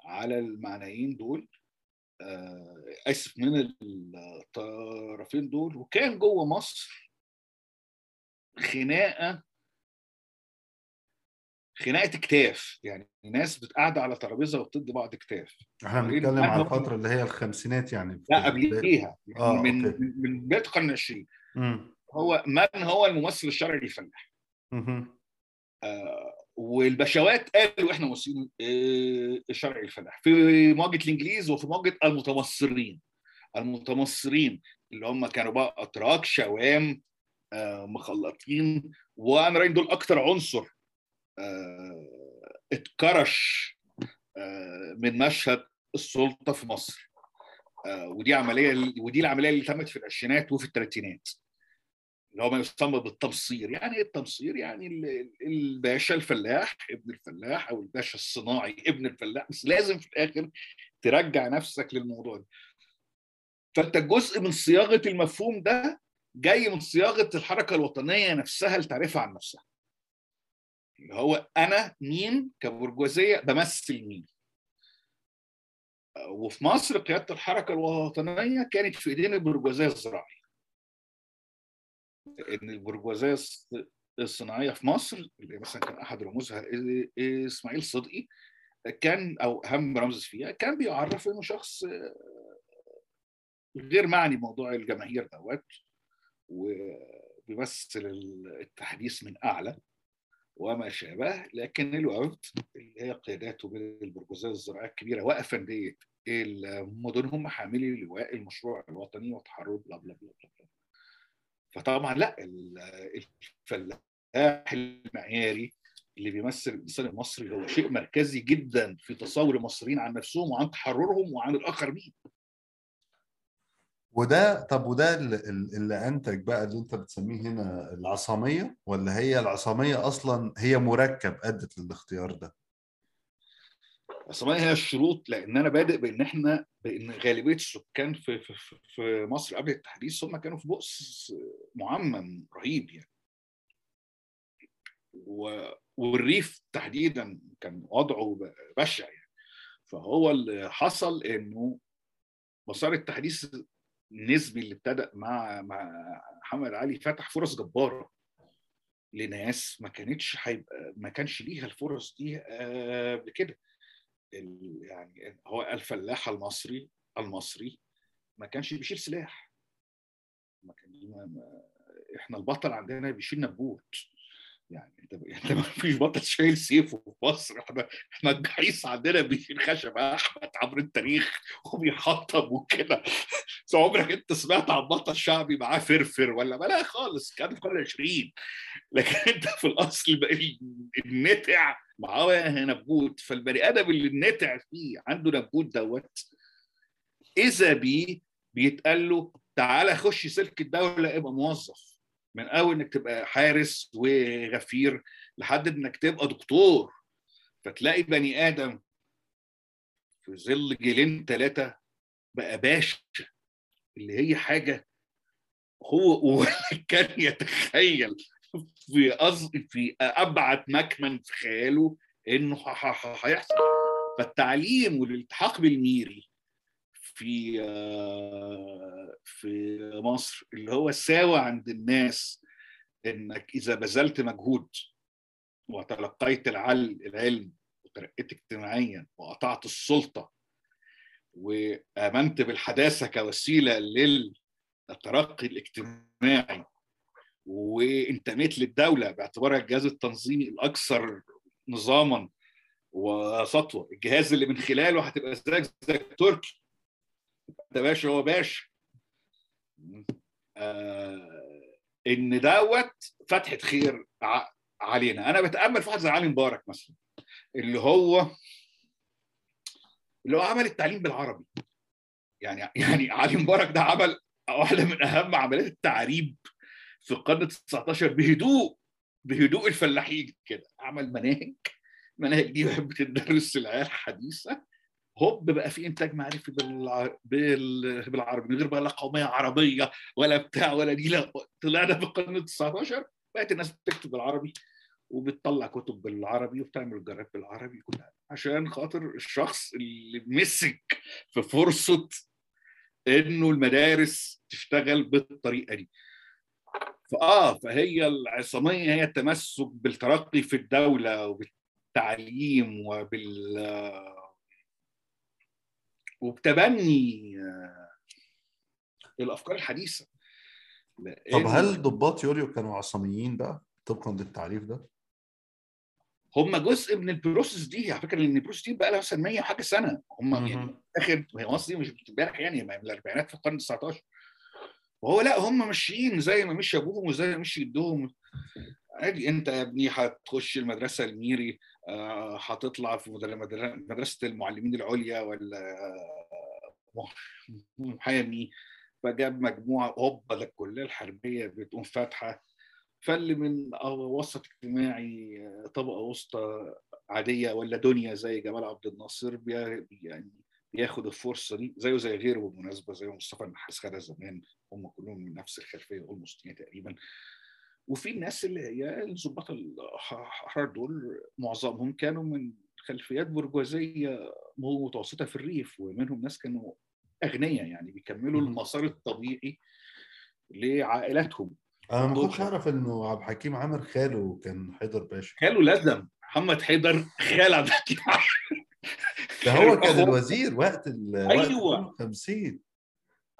على المعنيين دول آسف من الطرفين دول وكان جوه مصر خناقة خناقة اكتاف يعني ناس بتقعد على ترابيزة وبتدي بعض اكتاف إحنا بنتكلم على الفترة اللي هي الخمسينات يعني لا قبليها آه، من أوكي. من بداية القرن العشرين. هو من هو الممثل الشرعي للفلاح مهم. آه، والبشوات قالوا إحنا ممثلين آه، الشرعي للفلاح في مواجهه الإنجليز وفي مواجهه المتمصرين. المتمصرين اللي هم كانوا بقى أتراك شوام آه، مخلطين. وأنا رأيي دول أكتر عنصر آه، اتكرش آه، من مشهد السلطة في مصر. آه، ودي عملية ودي العملية اللي تمت في العشرينات وفي الثلاثينات اللي هو ما يسمى بالتمصير. يعني إيه التمصير؟ يعني ال- الباشا الفلاح ابن الفلاح أو الباشا الصناعي ابن الفلاح. بس لازم في الآخر ترجع نفسك للموضوع ده. فأنت جزء من صياغة المفهوم ده جاي من صياغة الحركة الوطنية نفسها لتعرفها عن نفسها. اللي هو أنا مين كبرجوازية بمثل مين. وفي مصر قيادة الحركة الوطنية كانت في إيدين البرجوازية الزراعية. إن البرجوازية الص- الصناعية في مصر اللي مثلا كان أحد رموزها إسماعيل صدقي كان أو اهم رمز فيها كان بيعرف إنه شخص غير معني بموضوع الجماهير دوت وبيمثل التحديث من أعلى وما شابه لكن الوفد اللي هي قياداته من البرجوازية الزراعيه الكبيرة وافنديه المدن هم حاملي لواء المشروع الوطني وتحرر بلا بلا بلا بلا بلا. فطبعا لا ال- الفلاح المعياري اللي بيمثل الانسان المصري هو شيء مركزي جدا في تصور المصريين عن نفسهم وعن تحررهم وعن الآخر مين وده طب وده اللي أنتج بقى اللي أنت بتسميه هنا العصامية ولا هي العصامية أصلا هي مركب أدت للاختيار ده؟ الصناعية هي الشروط لأن أنا بادئ بإن إحنا بإن غالبية السكان في في في- مصر قبل التحديث هم كانوا في بؤس معمم رهيب يعني. والريف تحديدا كان وضعه بشع يعني. فهو اللي حصل إنه مسار التحديث النسبي اللي ابتدأ مع مع محمد علي فتح فرص جبارة لناس ما كانتش هيبقى ما كانش ليها الفرص دي قبل كده. يعني هو الفلاح المصري المصري ما كانش بيشيل سلاح. ما كان إحنا البطل عندنا بيشيل نبوت. يعني أنت أنت ما فيش بطل شايل سيفه في مصر. إحنا إحنا الجحيص عندنا بيشيل خشب أحمد عبر التاريخ وبيحطم وكده. عمرك أنت سمعت عن بطل شعبي معاه فرفر ولا؟ ما لا خالص. كان في القرن 20 لكن أنت في الأصل النتع معاه نبوت فالبني آدم اللي النتع فيه عنده نبوت دوت إذا بيه بيتقال له تعالى خش سلك الدولة ابقى موظف. من أول إنك تبقى حارس وغفير لحد إنك تبقى دكتور. فتلاقي بني آدم في ظل جيلين ثلاثة بقى باشا اللي هي حاجة هو كان يتخيل. في قصد في أبعد مكمن في خياله إنه هيحصل. فالتعليم والالتحاق بالميري في في مصر اللي هو ساوى عند الناس إنك إذا بذلت مجهود وتلقيت العلم وترقيت اجتماعيا وقطعت السلطة وآمنت بالحداثة كوسيلة للترقي الاجتماعي وانتميت للدولة باعتبارها الجهاز التنظيمي الأكثر نظاما وسطوة. الجهاز اللي من خلاله هتبقى زيك زي تركي. ده باشا هو باشا. آه إن دوت فتحه خير علينا. أنا بتأمل في واحد زي علي مبارك مثلا اللي هو اللي هو عمل التعليم بالعربي. يعني يعني علي مبارك ده عمل واحدة من أهم عمليات التعريب. في القرن ال 19 بهدوء بهدوء الفلاحين كده. عمل مناهج المناهج دي بتدرس العيال الحديثة. هوب بقى في إنتاج معرفي بالع... بال... بالعربي من غير بقى لا قومية عربية ولا بتاع ولا دي. لا طلعنا في القرن ال 19 بقت الناس بتكتب بالعربي وبتطلع كتب بالعربي وبتعمل جرات بالعربي كلها عشان خاطر الشخص اللي مسك في فرصة إنه المدارس تشتغل بالطريقة دي. فآه فهي العصامية هي التمسك بالترقي في الدولة وبالتعليم وبال وبتبني الأفكار الحديثة. طب هل ضباط يوليو كانوا عصاميين بقى طبقا للتعريف ده؟ هم جزء من ال process دي. على فكرة لأن ال process دي بقى لها مثلا 100 وحاجة سنة. هم يعني آخر مصر دي مش امبارح يعني من الأربعينات في القرن ال 19 وهو لا هم ماشيين زي ما مشي أبوهم وزي ما مشي جدهم. عادي أنت يا ابني هتخش المدرسة الميري هتطلع في مدرسة المعلمين العليا ولا محامي. فجاب مجموعة هوبا الكلية الحربية بتقوم فاتحة. فاللي من وسط اجتماعي طبقة وسطى عادية ولا دنيا زي جمال عبد الناصر يعني بياخد الفرصة دي زيه زي غيره بالمناسبة زي مصطفى النحاس خدها زمان. هم كلهم من نفس الخلفية اولموست تقريبا. وفي الناس اللي هي الضباط الأحرار دول معظمهم كانوا من خلفيات برجوازية متوسطة في الريف ومنهم ناس كانوا أغنياء يعني بيكملوا المسار الطبيعي لعائلاتهم. أنا ما كنتش أعرف إنه عبد الحكيم عامر خاله كان حيدر باشا. خاله لازم. محمد حيدر خال عبد الحكيم ده هو كان الوزير وقت ال أيوه. 50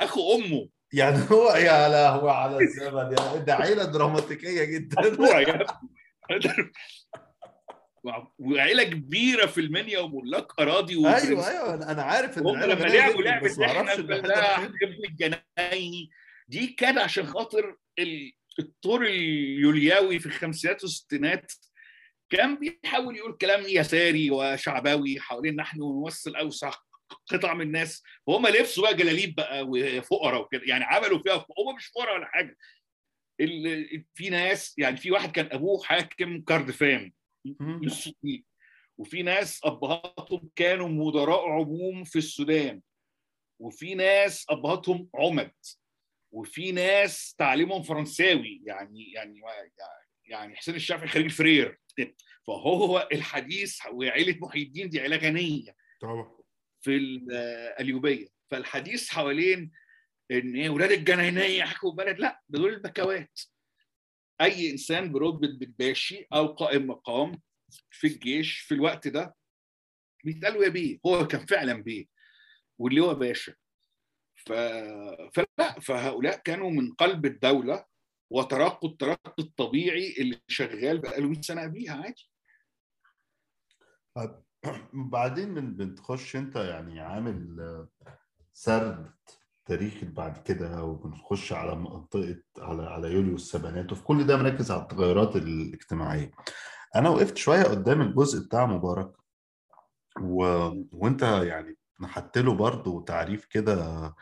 أخو أمه. يعني هو يا لهوي على الزمن يا ده عيلة دراماتيكية جدا. وعيلة كبيرة في المنيا وملاك أراضي أيوه أيوه. أنا عارف إن هم لما لعبوا لعبة إحنا الفلاح ابن الجنايني دي كان عشان خاطر الطور اليولياوي في الخمسينات والستينات كان بيحاول يقول كلام يساري وشعبوي حوالين نحن نمثل أوسع قطع من الناس. وهم لبسوا بقى جلاليب بقى وفقراء وكده. يعني عملوا فيها هم مش فقراء ولا حاجة. في ناس يعني في واحد كان أبوه حاكم للسودان وفي ناس أبهاتهم كانوا مدراء عموم في السودان. وفي ناس أبهاتهم عمد. وفي ناس تعليمهم فرنساوي. يعني يعني يعني حسين الشافعي خريج فرير. فهو الحديث وعيلة محي الدين دي عيله غنيه طبعا. في القليوبيه فالحديث حوالين إن إيه ولاد الجناينيه يحكوا بلد لا دول البكوات. أي إنسان برتبه بالباشي أو قائم مقام في الجيش في الوقت ده بيتقال يا بيه. هو كان فعلا بيه. واللي هو باشا. ف... فلا فهؤلاء كانوا من قلب الدولة. وترقوا الترقي الطبيعي اللي شغال بقاله 100 سنة قبليها عادي. بعدين من بتخش انت يعني عامل سرد تاريخي بعد كده وبنخش على منطقة على على يوليو السبعينات وفي كل ده مركز على التغيرات الاجتماعية. أنا وقفت شوية قدام الجزء بتاع مبارك و... وانت يعني نحت له برضه تعريف كده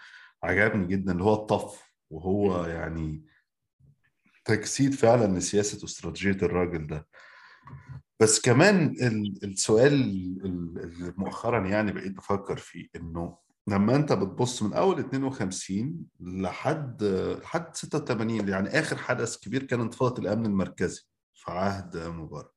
عجبني جدا اللي هو الطف وهو يعني تجسيد فعلا لسياسة واستراتيجية الراجل ده. بس كمان السؤال اللي مؤخرا يعني بقيت بفكر فيه إنه لما أنت بتبص من أول 52 لحد لحد 86 يعني آخر حدث كبير كان انتفاضة الأمن المركزي في عهد مبارك.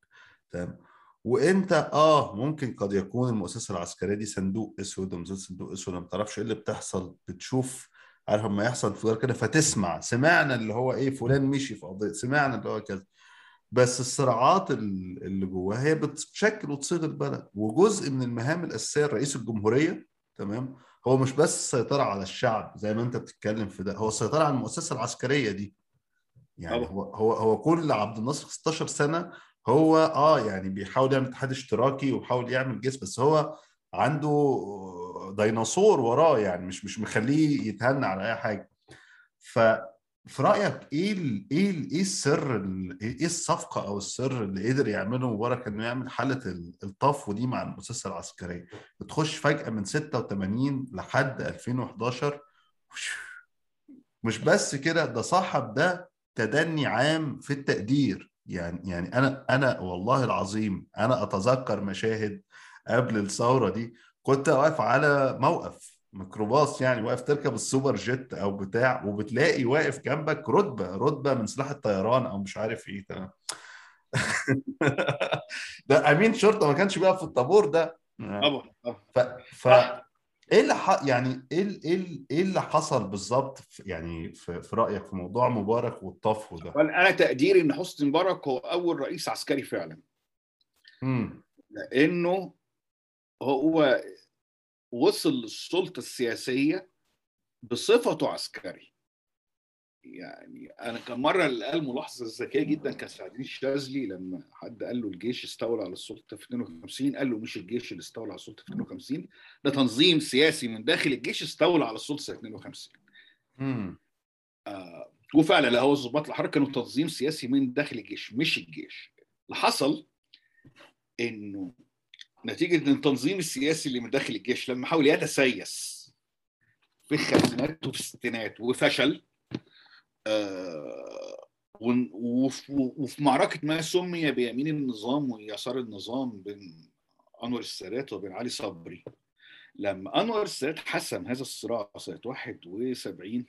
تمام؟ وانت آه ممكن قد يكون المؤسسة العسكرية دي صندوق أسود ومثل صندوق أسود ما تعرفش إيه اللي بتحصل بتشوف عارف لما يحصل انفجار كده فتسمع سمعنا اللي هو إيه فلان مشي في قضية سمعنا اللي هو كذا. بس الصراعات اللي جواها هي بتشكل وتصيغ البلد. وجزء من المهام الأساسية لرئيس الجمهورية تمام؟ هو مش بس السيطره على الشعب زي ما أنت بتتكلم في ده هو السيطره على المؤسسة العسكرية دي. يعني هو هو هو كل عبد الناصر 16 سنة هو آه يعني بيحاول يعمل اتحاد اشتراكي وبيحاول يعمل جسم بس هو عنده ديناصور وراه يعني مش مش مخليه يتهنى على أي حاجة. ف في رأيك إيه إيه إيه السر إيه الصفقة أو السر اللي قدر يعمله مبارك إنه يعمل حالة الطفو دي مع المؤسسة العسكرية؟ بتخش فجأة من 86 لحد 2011 مش بس كده ده صاحب ده تدني عام في التقدير. يعني يعني أنا أنا والله العظيم أنا أتذكر مشاهد قبل الثورة دي كنت واقف على موقف ميكروباص يعني واقف تركب السوبر جيت أو بتاع وبتلاقي واقف جنبك رتبة رتبة من سلاح الطيران أو مش عارف إيه تمام. ده امين شرطة ما كانش بيقف في الطابور ده. طبعا ف, ف... إيه اللي ح... يعني إيه إيه إيه اللي حصل بالظبط يعني في... في رأيك في موضوع مبارك والطفو ده؟ أنا تقديري إن حسني مبارك هو أول رئيس عسكري فعلا. امم لأنه هو وصل للسلطة السياسية بصفته عسكري. يعني أنا كان مرة اللي قال ملاحظة ذكية جدا كان سعدين الشاذلي لما حد قال له الجيش استولى على السلطة في 52 قال له مش الجيش اللي استولى على السلطة في 52 ده تنظيم سياسي من داخل الجيش استولى على السلطة في 52 امم آه وفعلا لا هو الضباط الأحرار كانوا تنظيم سياسي من داخل الجيش مش الجيش. اللي حصل إنه نتيجة إن التنظيم السياسي اللي من داخل الجيش لما حاول يتسيس في الخمسينات وفي الستينات وفشل آه وفي معركة ما سمي بيمين النظام ويسار النظام بين أنور السادات وبين علي صبري. لما أنور السادات حسم هذا الصراع سنة 71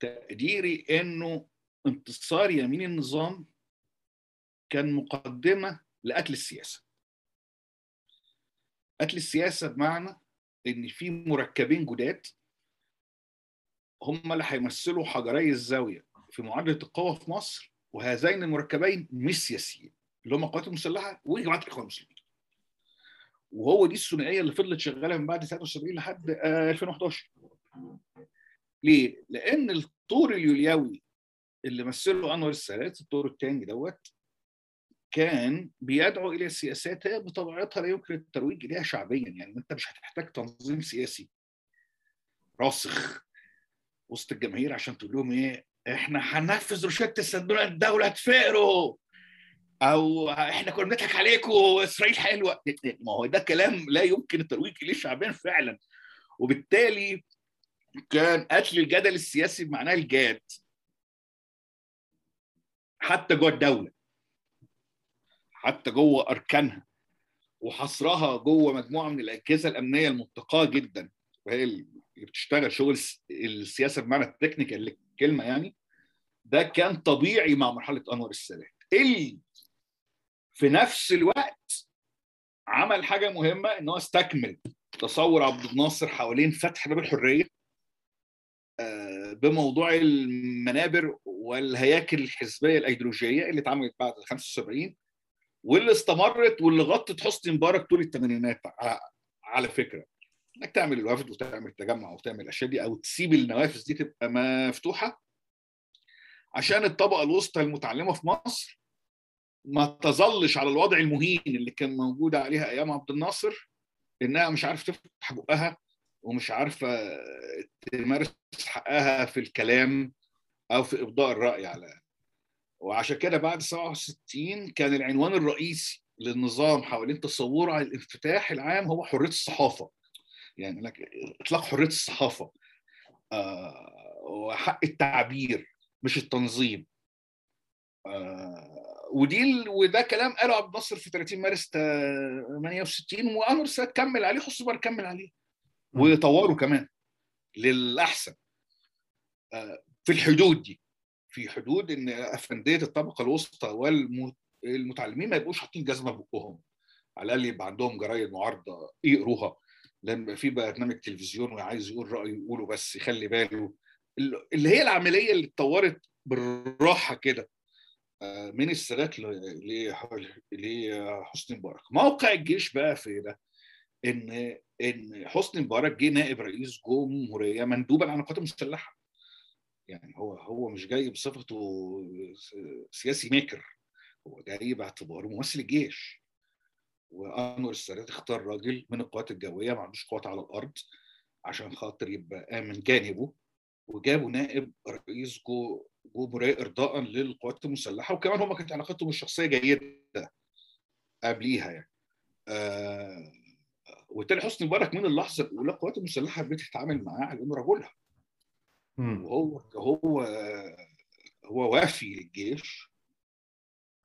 تقديري إنه انتصار يمين النظام كان مقدمة لقتل السياسة. قتل السياسة بمعنى إن في مركبين جداد هم اللي هيمثلوا حجري الزاوية في معادلة القوى في مصر وهذين المركبين مش سياسيين اللي هم القوات المسلحة وجماعه الاخوان المسلمين. وهو دي الثنائية اللي فضلت شغالة من بعد 73 لحد 2011. ليه؟ لأن الطور اليوليوي اللي مثله أنور السادات الطور الثاني دوت كان بيدعو إلى سياسات هي بطبيعتها لا يمكن الترويج إليها شعبيا. يعني أنت مش هتحتاج تنظيم سياسي. راسخ وسط الجماهير عشان تقول لهم إيه إحنا هننفذ روشته الصندوق الدولة تفقروا أو إحنا كنا بنضحك عليكم إسرائيل حلوة. ما هو ده كلام لا يمكن الترويج إليه شعبيا فعلا. وبالتالي كان قتل الجدل السياسي بمعناه الجاد. حتى جوه الدولة. حتى جوه أركانها وحصرها جوه مجموعة من الأجهزة الأمنية المنتقاة جدا. وهي اللي بتشتغل شغل السياسة بمعنى ال technical للكلمة يعني. ده كان طبيعي مع مرحلة أنور السادات. اللي في نفس الوقت عمل حاجة مهمة إن هو استكمل تصور عبد الناصر حوالين فتح باب الحرية آه، بموضوع المنابر والهياكل الحزبية الأيديولوجية اللي اتعملت بعد 75 واللي استمرت واللي غطت حسني مبارك طول الثمانينات على فكرة. إنك تعمل الوفد وتعمل تجمع وتعمل الأشياء دي أو تسيب النوافذ دي تبقى مفتوحة عشان الطبقة الوسطى المتعلمة في مصر ما تظلش على الوضع المهين اللي كان موجود عليها أيام عبد الناصر إنها مش عارفه تفتح بقها ومش عارفة تمارس حقها في الكلام أو في إبداء الرأي على وعشان كده بعد 67 كان العنوان الرئيسي للنظام حوالين تصوره على الانفتاح العام هو حرية الصحافة. يعني لك إطلاق حرية الصحافة. آه وحق التعبير مش التنظيم. آه ودي وده كلام قاله عبد الناصر في 30 مارس 68 وأنور السادات كمل عليه حسني مبارك كمل عليه. وطوره كمان للأحسن. آه في الحدود دي. في حدود إن افنديه الطبقة الوسطى والمتعلمين ما يبقوش حاطين جزمة بقهم. على الأقل يبقى عندهم جرايد معارضة يقروها. لما في برنامج تلفزيون وعايز يقول رايه يقوله بس يخلي باله. اللي هي العملية اللي اتطورت بالراحة كده من السادات لحسني مبارك. موقع الجيش بقى في ده ان إن حسني مبارك جه نائب رئيس جمهورية مندوبا عن القوات المسلحة. يعني هو هو مش جاي بصفته سياسي ميكر هو جاي باعتباره ممثل الجيش. وأنور السادات اختار راجل من القوات الجوية ما عندوش قوات على الأرض عشان خاطر يبقى من جانبه وجابوا نائب رئيس جو جمهورية ارضاء للقوات المسلحة وكمان هم كانت علاقتهم الشخصية جيدة قبليها يعني. آه وبالتالي حسني مبارك من اللحظة الأولى القوات المسلحة بتتعامل معاه على إنه رجلها. وهو هو هو وافي للجيش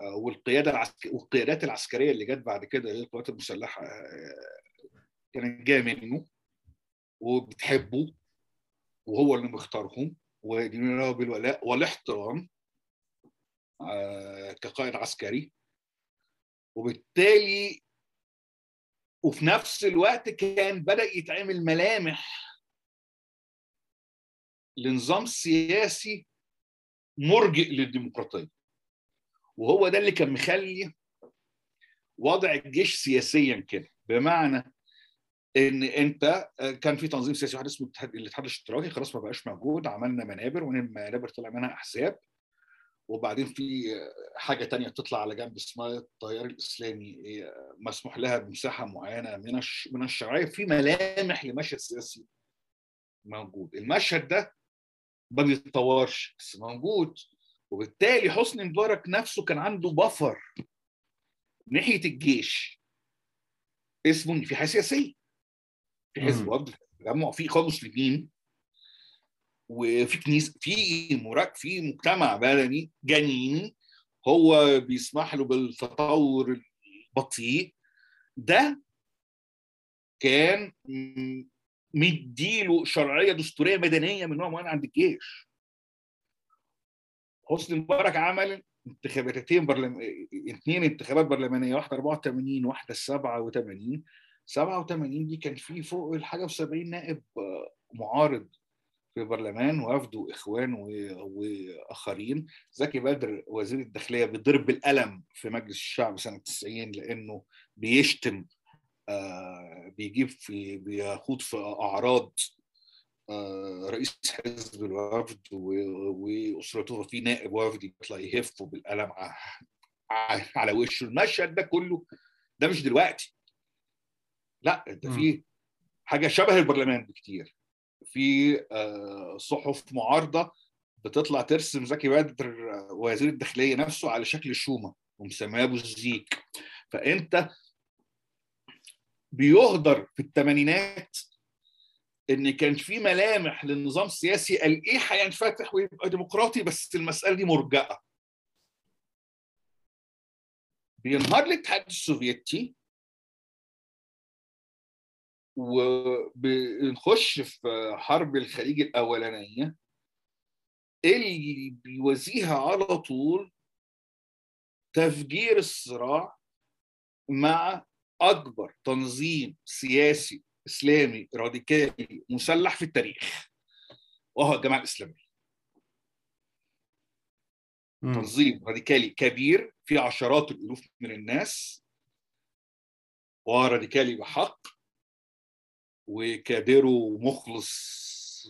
والقيادة العسك... والقيادات العسكرية اللي جت بعد كده للقوات المسلحة كانت جاية منه وبتحبه وهو اللي مختارهم ويدينون له بالولاء والاحترام كقائد عسكري. وبالتالي وفي نفس الوقت كان بدأ يتعمل ملامح لنظام سياسي مرجئ للديمقراطية. وهو ده اللي كان مخلي وضع الجيش سياسيا كده. بمعنى إن أنت كان في تنظيم سياسي واحد اسمه الاتحاد الاشتراكي. خلاص ما بقاش موجود. عملنا منابر ومن المنابر طلع منها أحزاب. وبعدين في حاجة تانية تطلع على جنب اسمها التيار الإسلامي. مسموح لها بمساحة معينة من من الشرعية. في ملامح لمشهد سياسي موجود. المشهد ده ما بيتطورش بس موجود. وبالتالي حسني مبارك نفسه كان عنده بفر ناحية الجيش. اسمه إن في حياه سياسيه في حزب وفد تجمع في اخوان مسلمين وفي كنيسه في مراك في مجتمع بلدي جنيني هو بيسمح له بالتطور البطيء. ده كان مديله شرعية دستورية مدنيه من نوع معين عند الجيش. حسني مبارك عمل انتخاباتين برلم... اثنين انتخابات برلمانية واحدة 84 واحدة 87 87 دي كان في فوق الحاجة و70 نائب معارض في برلمان وفد وإخوان وآخرين. زكي بدر وزير الداخلية بيضرب بالقلم في مجلس الشعب سنة 90 لأنه بيشتم بيجيب في بيخوض في أعراض آه رئيس حزب الوفد وأسرته في نائب وفد يطلع يهفه بالقلم على وشه. المشهد ده كله ده مش دلوقتي. لا ده في حاجة شبه البرلمان بكتير. في صحف معارضة بتطلع ترسم زكي بدر وزير الداخلية نفسه على شكل شومة ومسماه ابو الزيك فأنت بيهدر في الثمانينات إن كان في ملامح للنظام السياسي قال إيه هينفتح ويبقى ديمقراطي بس المسألة دي مرجئة. بينهار الاتحاد السوفيتي وبنخش في حرب الخليج الأولانية اللي بيوازيها على طول تفجير الصراع مع أكبر تنظيم سياسي إسلامي راديكالي مسلح في التاريخ وهو الجماعة الإسلامية. تنظيم راديكالي كبير فيه عشرات الألوف من الناس وراديكالي بحق وكادره مخلص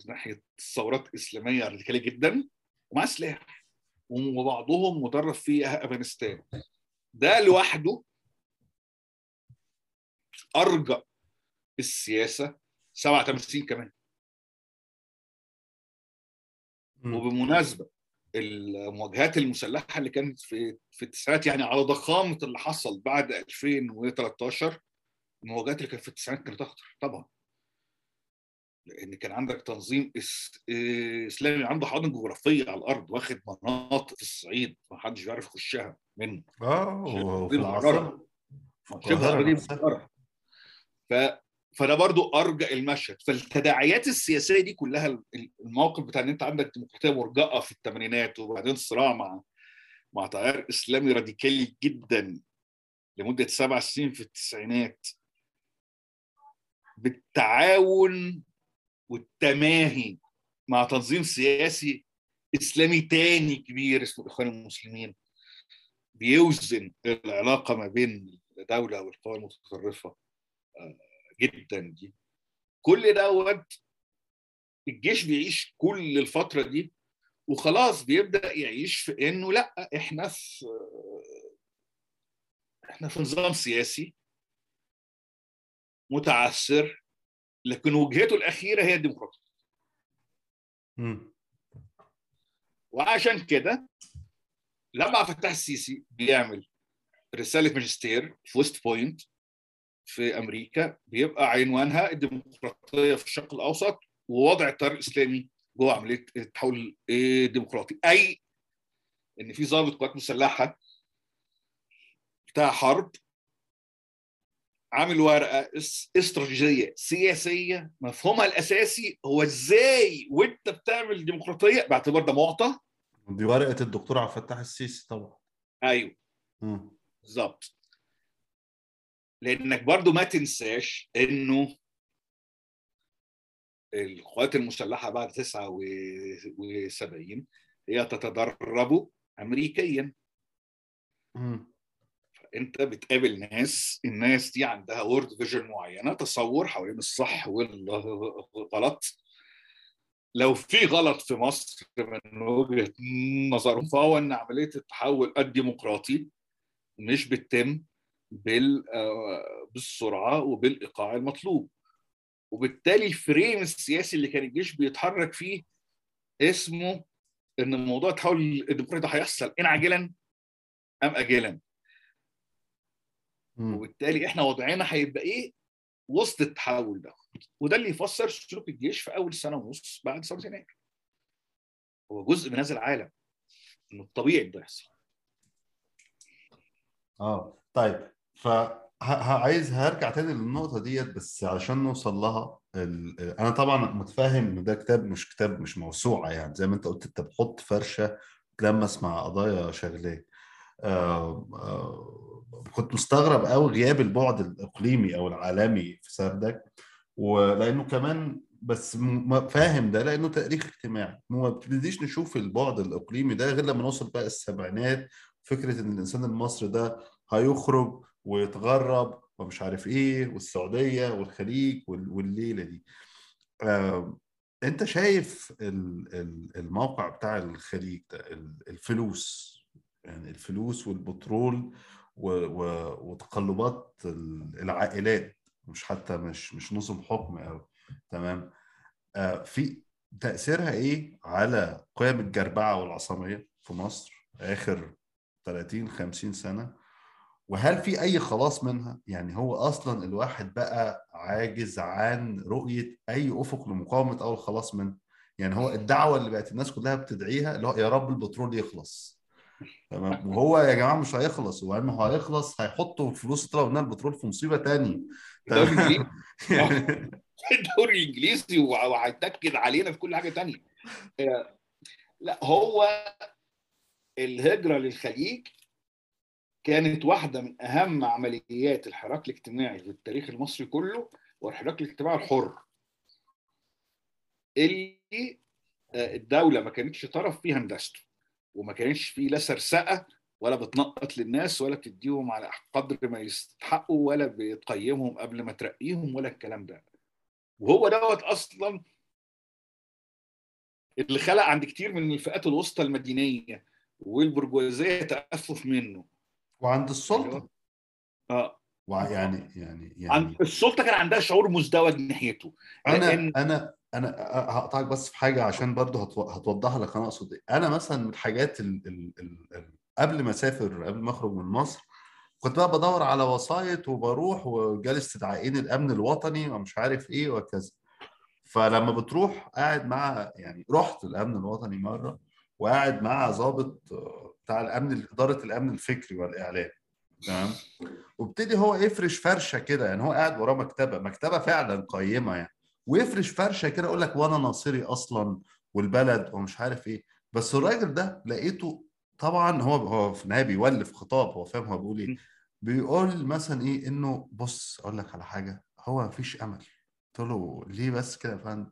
ناحية الثورات الإسلامية راديكالي جدا ومع سلاح. وبعضهم مدرب في أفغانستان. ده لوحده أرجى السياسة 87 كمان. مم. وبمناسبة المواجهات المسلحة اللي كانت في في التسعينات يعني على ضخامة اللي حصل بعد 2013 المواجهات اللي كانت في التسعينات كانت أخطر طبعا. لأن كان عندك تنظيم إس... إسلامي عنده حاضن جغرافية على الأرض واخد مناطق في الصعيد ما حدش بيعرف يخشها منه. آه شبه. ف فده برضو أرجى المشهد. فالتداعيات السياسية دي كلها الموقف بتاع إن أنت عندك ديمقراطية مرجئة في الثمانينات وبعدين صراع مع مع تيار إسلامي راديكالي جدا لمدة سبع سنين في التسعينات. بالتعاون والتماهي مع تنظيم سياسي إسلامي تاني كبير اسمه الإخوان المسلمين. بيوزن العلاقة ما بين الدولة والقوى المتطرفة. جدا دي كل دوت الجيش بيعيش كل الفترة دي وخلاص بيبدأ يعيش في إنه لأ إحنا في إحنا في نظام سياسي متعثر لكن وجهته الأخيرة هي الديمقراطية. وعشان كده لما الفتاح السيسي بيعمل رسالة ماجستير في ويست بوينت في أمريكا بيبقى عنوانها الديمقراطية في الشرق الأوسط ووضع التيار الاسلامي جوه عملية التحول الديمقراطي. أي إن في ضابط قوات مسلحة بتاع حرب عامل ورقة اس- استراتيجية سياسية مفهومها الأساسي هو إزاي وأنت بتعمل ديمقراطية باعتبار ده معطى. دي ورقة الدكتور عبد الفتاح السيسي طبعا. أيوه. بالظبط. لانك برضو ما تنساش انه القوات المسلحة بعد 79 هي تتدرب امريكيا. انت بتقابل ناس الناس دي عندها world vision معينة تصور حوالين الصح والغلط لو في غلط في مصر من وجهة نظرهم فهو ان عملية التحول الديمقراطي مش بتتم بالسرعة وبالإيقاع المطلوب. وبالتالي ال frame السياسي اللي كان الجيش بيتحرك فيه اسمه إن موضوع التحول الديمقراطي ده هيحصل ان عاجلا أم اجلا. وبالتالي إحنا وضعنا هيبقى إيه؟ وسط التحول ده. وده اللي يفسر سلوك الجيش في أول سنة ونص بعد ثوره يناير هو جزء من هذا العالم. إنه الطبيعي ده يحصل. آه. طيب. ف عايز هرجع تاني للنقطة ديت بس علشان نوصل لها. أنا طبعا متفاهم إن ده كتاب مش كتاب مش موسوعة يعني زي ما أنت قلت أنت بتحط فرشة تلمس مع قضايا شغلاك آه آه كنت مستغرب قوي غياب البعد الإقليمي أو العالمي في سردك ولأنه كمان بس فاهم ده لأنه تاريخ اجتماعي ما بتبتديش نشوف البعد الإقليمي ده غير لما نوصل بقى السبعينات فكرة إن الإنسان المصري ده هيخرج ويتغرب ومش عارف إيه والسعودية والخليج وال- والليلة دي. آه، أنت شايف ال- ال- الموقع بتاع الخليج ده ال- الفلوس يعني الفلوس والبترول وتقلبات ال- العائلات مش حتى مش مش نظم حكم أو تمام؟ آه، في تأثيرها إيه على قيم الجربعة والعصامية في مصر؟ آخر 30 50 سنة وهل في أي خلاص منها؟ يعني هو أصلا الواحد بقى عاجز عن رؤية أي أفق لمقاومة أو الخلاص منه يعني هو الدعوة اللي بقت الناس كلها بتدعيها اللي هو يا رب البترول يخلص. تمام؟ وهو يا جماعة مش هيخلص. وانه هيخلص؟ هيحطوا فلوس طلب منها البترول في مصيبة تانية. الدوري الإنجليزي. وهيتاكد علينا في كل حاجة تانية. آه، لا هو الهجرة للخليج كانت واحدة من أهم عمليات الحراك الاجتماعي في التاريخ المصري كله والحراك الاجتماعي الحر. اللي الدولة ما كانتش طرف في هندسته وما كانش فيه لا سرسقة ولا بتنقط للناس ولا بتديهم على قدر ما يستحقوا ولا بتقيمهم قبل ما ترقيهم ولا الكلام ده. وهو دوت أصلا اللي خلق عند كتير من الفئات الوسطى المدينية والبرجوازية تأفف منه. وعند السلطة. آه. ويعني يعني يعني عند السلطة كان عندها شعور مزدوج ناحيته. أنا لأن أنا أنا هقطعك بس في حاجة عشان برضه هتو- هتوضح لك أنا أقصد إيه. أنا مثلا من الحاجات ال ال ال ال قبل ما أسافر قبل ما أخرج من مصر كنت بقى بدور على وسايط وبروح وجالي استدعائين الأمن الوطني ومش عارف إيه وكذا. فلما بتروح قاعد مع يعني رحت الأمن الوطني مرة وقاعد مع ضابط بتاع الأمن إدارة الأمن الفكري والإعلام. تمام وابتدي هو يفرش فرشة كده يعني هو قاعد وراه مكتبة مكتبة فعلا قيمة يعني. ويفرش فرشة كده يقول لك وأنا ناصري أصلا والبلد ومش عارف إيه. بس الراجل ده لقيته طبعا هو هو في النهاية بيولف خطاب هو فاهم هو بيقول إيه. بيقول مثلا إيه إنه بص أقول لك على حاجة هو مفيش أمل. قلت له ليه بس كده يا فندم؟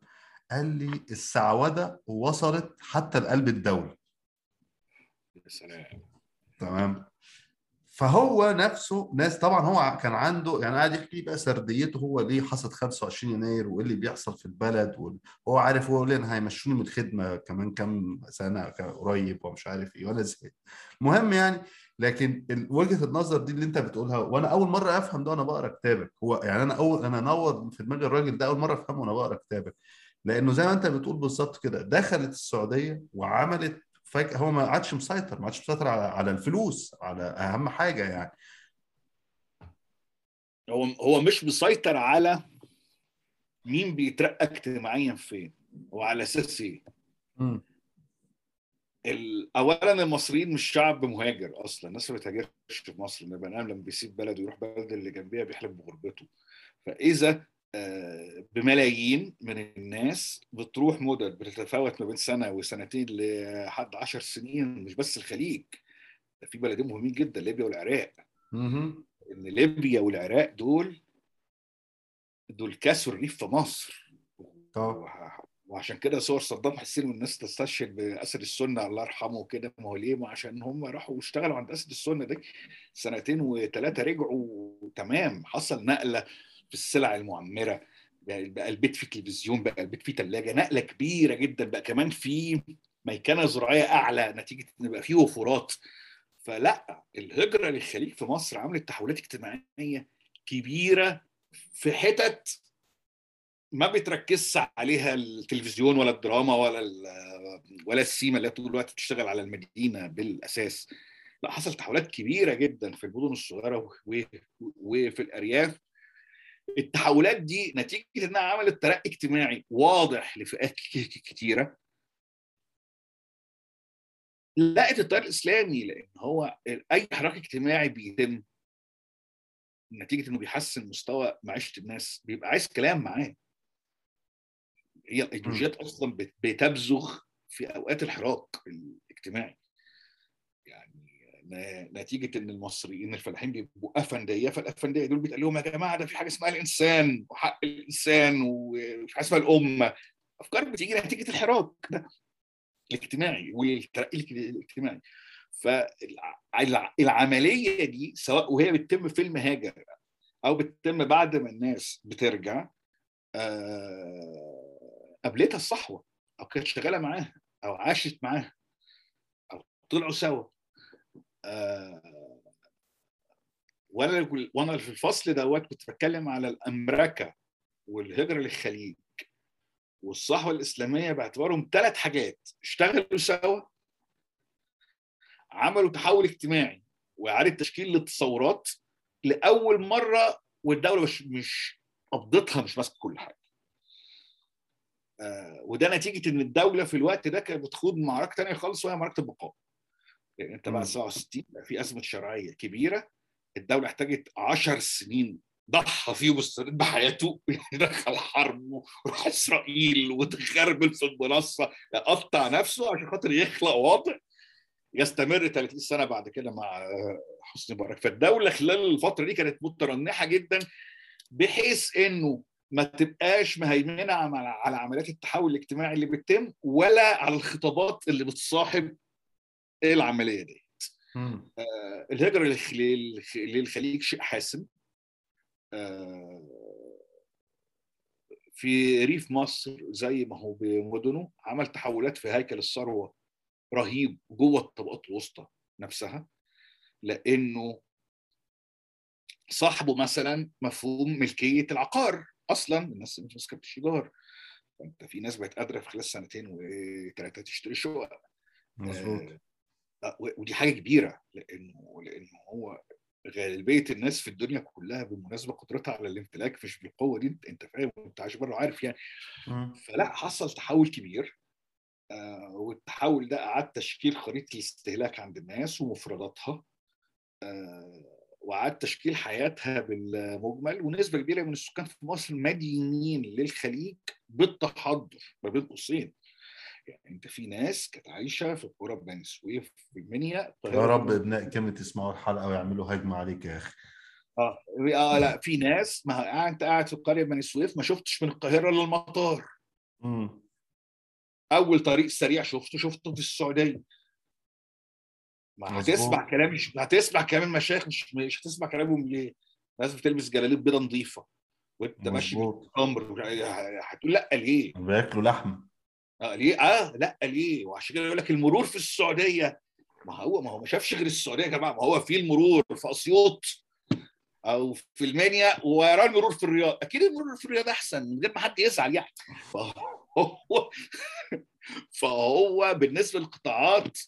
قال لي السعودة وصلت حتى لقلب الدولة. سلام تمام. فهو نفسه ناس طبعا هو كان عنده يعني قاعد يحكي بقى سرديته هو ليه حصل 25 يناير وإيه اللي بيحصل في البلد وهو عارف هو ليه هيمشوني من الخدمة كمان كام سنة قريب ومش عارف إيه وأنا زهقت. المهم يعني لكن وجهة النظر دي اللي أنت بتقولها وأنا أول مرة أفهم ده وأنا بقرأ كتابك. هو يعني أنا اول أنا نور في دماغي الراجل ده أول مرة أفهمه وأنا بقرأ كتابك. لأنه زي ما أنت بتقول بالظبط كده دخلت السعودية وعملت فجأة هو ما عادش مسيطر ما عادش مسيطر على على الفلوس على أهم حاجة يعني. هو هو مش مسيطر على مين بيترقى اجتماعيا فين وعلى أساس إيه. اولا المصريين مش شعب مهاجر أصلا الناس ما بتهاجرش في مصر البني آدم لما بيسيب بلده ويروح بلد اللي جنبيها بيحلم بغربته. فإذا بملايين من الناس بتروح مدد بتتفاوت ما بين سنة وسنتين لحد عشر سنين مش بس الخليج. ده في بلدين مهمين جدا ليبيا والعراق. إن ليبيا والعراق دول دول كسروا الريف في مصر. وه- وعشان كده صور صدام حسين والناس تستشهد بأسد السنة الله يرحمه وكده ما هو ليه؟ ما عشان هم راحوا واشتغلوا عند أسد السنة دي. سنتين وثلاثه رجعوا تمام حصل نقلة. السلع المعمرة بقى البيت فيه تلفزيون بقى البيت فيه ثلاجه نقلة كبيرة جدا بقى كمان في ميكنة زراعية أعلى نتيجة إن بقى فيه وفرات. فلا الهجرة للخليج في مصر عملت تحولات اجتماعية كبيرة في حتت ما بتركزش عليها التلفزيون ولا الدراما ولا ولا السيما اللي طول الوقت بتشتغل على المدينة بالأساس. لا حصل تحولات كبيرة جدا في المدن الصغيرة وفي الأرياف. التحولات دي نتيجة انها عملت ترقي اجتماعي واضح لفئات كتيرة. لقت التيار الإسلامي لأن هو أي حراك اجتماعي بيتم نتيجة إنه بيحسن مستوى معيشة الناس بيبقى عايز كلام معاه. هي الايديولوجيات أصلا بت- بتبزغ في أوقات الحراك الاجتماعي. نتيجة إن المصريين الفلاحين بيبقوا أفندية فالأفندية دول بيتقال لهم يا جماعة ده في حاجة اسمها الإنسان وحق الإنسان وفي حاجة اسمها الأمة. أفكار بتيجي نتيجة الحراك ده. الاجتماعي والترقي الاجتماعي. فالعملية دي سواء وهي بتتم في المهاجر أو بتتم بعد ما الناس بترجع آه، قابلتها الصحوة أو كانت شغالة معاها أو عاشت معاها أو طلعوا سوا. وأنا وأنا في الفصل دوت كنت بتكلم على الامريكا والهجرة للخليج والصحوة الإسلامية باعتبارهم ثلاث حاجات. اشتغلوا سوا عملوا تحول اجتماعي وإعادة تشكيل للتصورات لأول مرة والدولة مش مش قبضتها مش ماسكة كل حاجة. آه وده نتيجة إن الدولة في الوقت ده كانت بتخوض معركة ثانية خالص وهي معركة البقاء. لأن أنت بعد مم. 67 بقى في أزمة شرعية كبيرة الدولة احتاجت 10 سنين ضحى فيهم السنين بحياته دخل حرب وراح إسرائيل وتخربل في المنصة قطع نفسه عشان خاطر يخلق وضع يستمر 30 سنة بعد كده مع حسني مبارك فالدولة خلال الفترة دي كانت مترنحة جدا بحيث إنه ما تبقاش مهيمنة على عمليات التحول الاجتماعي اللي بتتم ولا على الخطابات اللي بتصاحب العملية دي؟ آه الهجرة للخليج شيء حاسم آه في ريف مصر زي ما هو بمدنه عمل تحولات في هيكل الثروة رهيب جوه الطبقات الوسطى نفسها لأنه صاحبه مثلا مفهوم ملكية العقار أصلا الناس مش ماسكه بالشجار فأنت في ناس بقت قادره في خلال سنتين وثلاثه تشتري شقق. مظبوط. آه ودي حاجة كبيرة لأنه لأنه هو غالبية الناس في الدنيا كلها بالمناسبة قدرتها على الامتلاك مش بالقوة دي أنت فاهم انت عايش بره عارف يعني. فلا حصل تحول كبير آه والتحول ده أعاد تشكيل خريطة الاستهلاك عند الناس ومفرداتها آه وعاد تشكيل حياتها بالمجمل ونسبة كبيرة من السكان في مصر مدينين للخليج بالتحضر ما بين قوسين يعني انت في ناس كانت عايشة في قرى بني سويف في المنيا يا رب ابناء كلمة يسمعوا الحلقة ويعملوا هجمة عليك يا أخي. آه آه لا في ناس ما أنت قاعد في قرية بني سويف ما شفتش من القاهرة للمطار امم أول طريق سريع شفته شفته في السعودية. ما هتسمع كلام مش هتسمع كلام المشايخ مش مش هتسمع كلامهم ليه؟ لازم تلبس جلاليب بيضة نظيفة وأنت ماشي بالتمر هتقول لأ ليه؟ بياكلوا لحم. آه ليه؟ آه لا ليه؟ وعشان كده يقول لك المرور في السعودية. ما هو ما هو ما شافش غير السعودية يا جماعة. ما هو في المرور في أسيوط أو في المنيا ويرى المرور في الرياض. أكيد المرور في الرياض أحسن من غير ما حد يزعل يعني. فهو فهو بالنسبة للقطاعات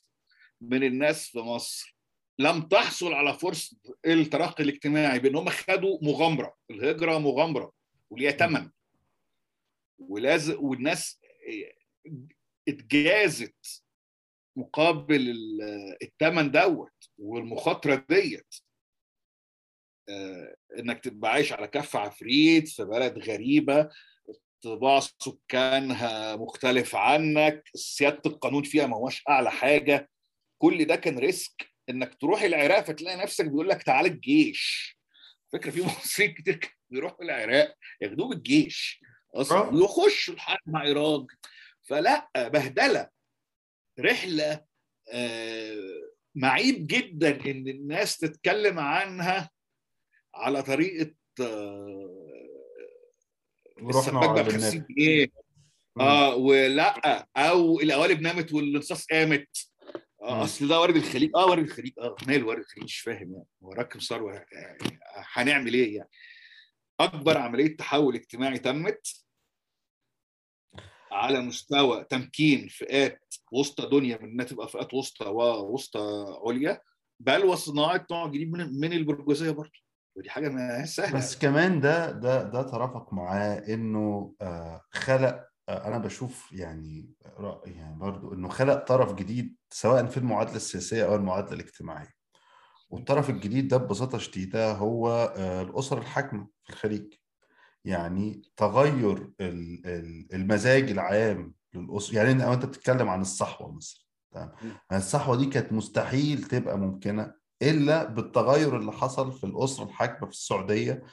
من الناس في مصر لم تحصل على فرصه الترقي الاجتماعي بأن هم خدوا مغامرة. الهجرة مغامرة وليها ثمن ولازم والناس اتجازت مقابل الثمن دوت والمخاطرة ديت. إنك تبقى عايش على كف عفريت في بلد غريبة طباع سكانها مختلف عنك سيادة القانون فيها ما هوش أعلى حاجة. كل ده كان ريسك إنك تروح العراق فتلاقي نفسك بيقول لك تعالى الجيش. فكرة في مصريين كتير بيروحوا العراق ياخدوه بالجيش. أصلا ويخشوا الحرب مع إيران. فلا بهدلة. رحلة آه معيب جدا إن الناس تتكلم عنها على طريقة ورحنا ب 50 جنيه. آه ولا أو القوالب نامت والانصاص قامت. آه أصل ده وارد الخليج آه وارد الخليج. آه مال وارد الخليج مش فاهم يعني. هو راكب ثروة هنعمل إيه يعني؟ أكبر عملية تحول اجتماعي تمت. على مستوى تمكين فئات وسطى دنيا من إنها تبقى فئات وسطى ووسطى عليا بل وصناعة نوع جديد من من البرجوازية برضه. ودي حاجة ما سهلة. بس كمان ده ده ده ترافق معاه إنه آه خلق آه أنا بشوف يعني يعني برضو إنه خلق طرف جديد سواء في المعادلة السياسية أو المعادلة الاجتماعية. والطرف الجديد ده ببساطة شديدة هو آه الأسر الحاكمة في الخليج. يعني تغير المزاج العام للاسر يعني أنت بتتكلم عن الصحوة مثلا تمام؟ الصحوة دي كانت مستحيل تبقى ممكنة إلا بالتغير اللي حصل في الأسرة الحاكمة في السعودية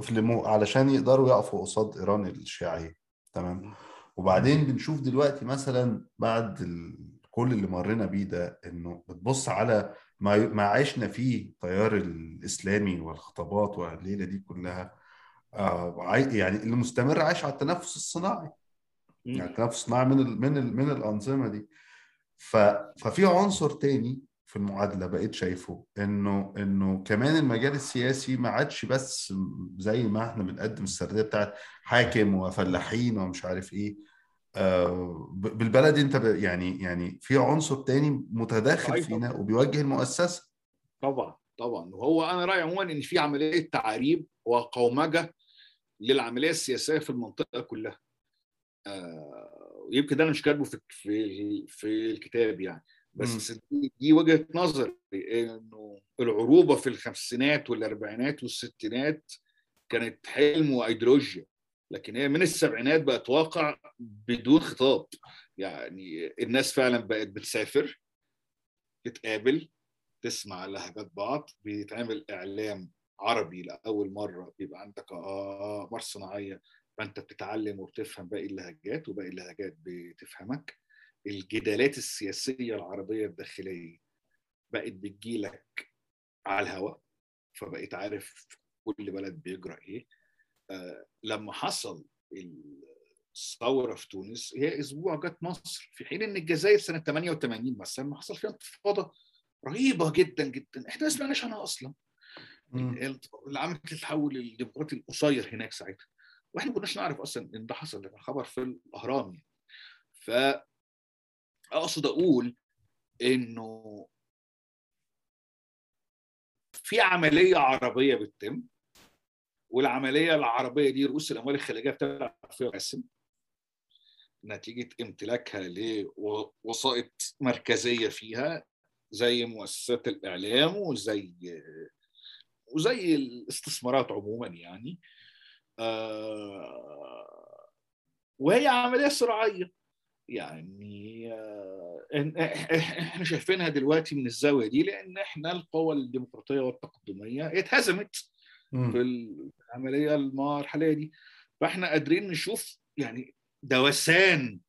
في المو... علشان يقدروا يقفوا قصاد إيران الشيعية تمام؟ وبعدين بنشوف دلوقتي مثلا بعد ال... كل اللي مرينا بيه ده إنه بتبص على ما ما عشنا فيه التيار الإسلامي والخطابات والليلة دي كلها آه يعني اللي مستمر عايش على التنفس الصناعي. يعني التنفس الصناعي من ال من ال من الأنظمة دي. ف... ففي عنصر تاني في المعادلة بقيت شايفه إنه إنه كمان المجال السياسي ما عادش بس زي ما إحنا بنقدم السردية بتاعت حاكم وفلاحين ومش عارف إيه. آه بالبلد أنت يعني يعني في عنصر تاني متداخل فينا وبيوجه المؤسسة. طبعا طبعا. وهو أنا رأيي عموما إن في عملية تعريب وقومجة للعملية السياسية في المنطقة كلها. آه يمكن ده أنا مش كاتبه في في في الكتاب يعني. بس دي, دي وجهة نظري إنه العروبة في الخمسينات والأربعينات والستينات كانت حلم وأيديولوجيا. لكن هي من السبعينات بقت واقع بدون خطاب. يعني الناس فعلا بقت بتسافر تتقابل تسمع لهجات بعض بيتعمل إعلام عربي لأول مرة بيبقى عندك آه اقمار صناعية فأنت بتتعلم وبتفهم باقي اللهجات وباقي اللهجات بتفهمك. الجدالات السياسية العربية الداخلية بقت بتجيلك على الهواء فبقيت عارف كل بلد بيجرى إيه. آه لما حصل الثورة في تونس هي أسبوع جت مصر في حين إن الجزائر سنة 88 مثلا ما حصل فيها انتفاضة رهيبة جدا جدا. إحنا ما سمعناش عنها أصلا. اللي عملت التحول الديمقراطي القصير هناك ساعتها. وإحنا ما كناش نعرف أصلا إن ده حصل ده خبر في الأهرام يعني. ف أقصد أقول إنه في عملية عربية بتتم والعملية العربية دي رؤوس الأموال الخارجية بتلعب فيها قسم نتيجة امتلاكها لوسائط مركزية فيها زي مؤسسات الإعلام وزي وزي الاستثمارات عموما يعني آه وهي عملية صراعية. يعني آه إحنا شايفينها دلوقتي من الزاوية دي لأن إحنا القوى الديمقراطية والتقدمية اتهزمت في العملية المرحلية دي. فإحنا قادرين نشوف يعني دوسان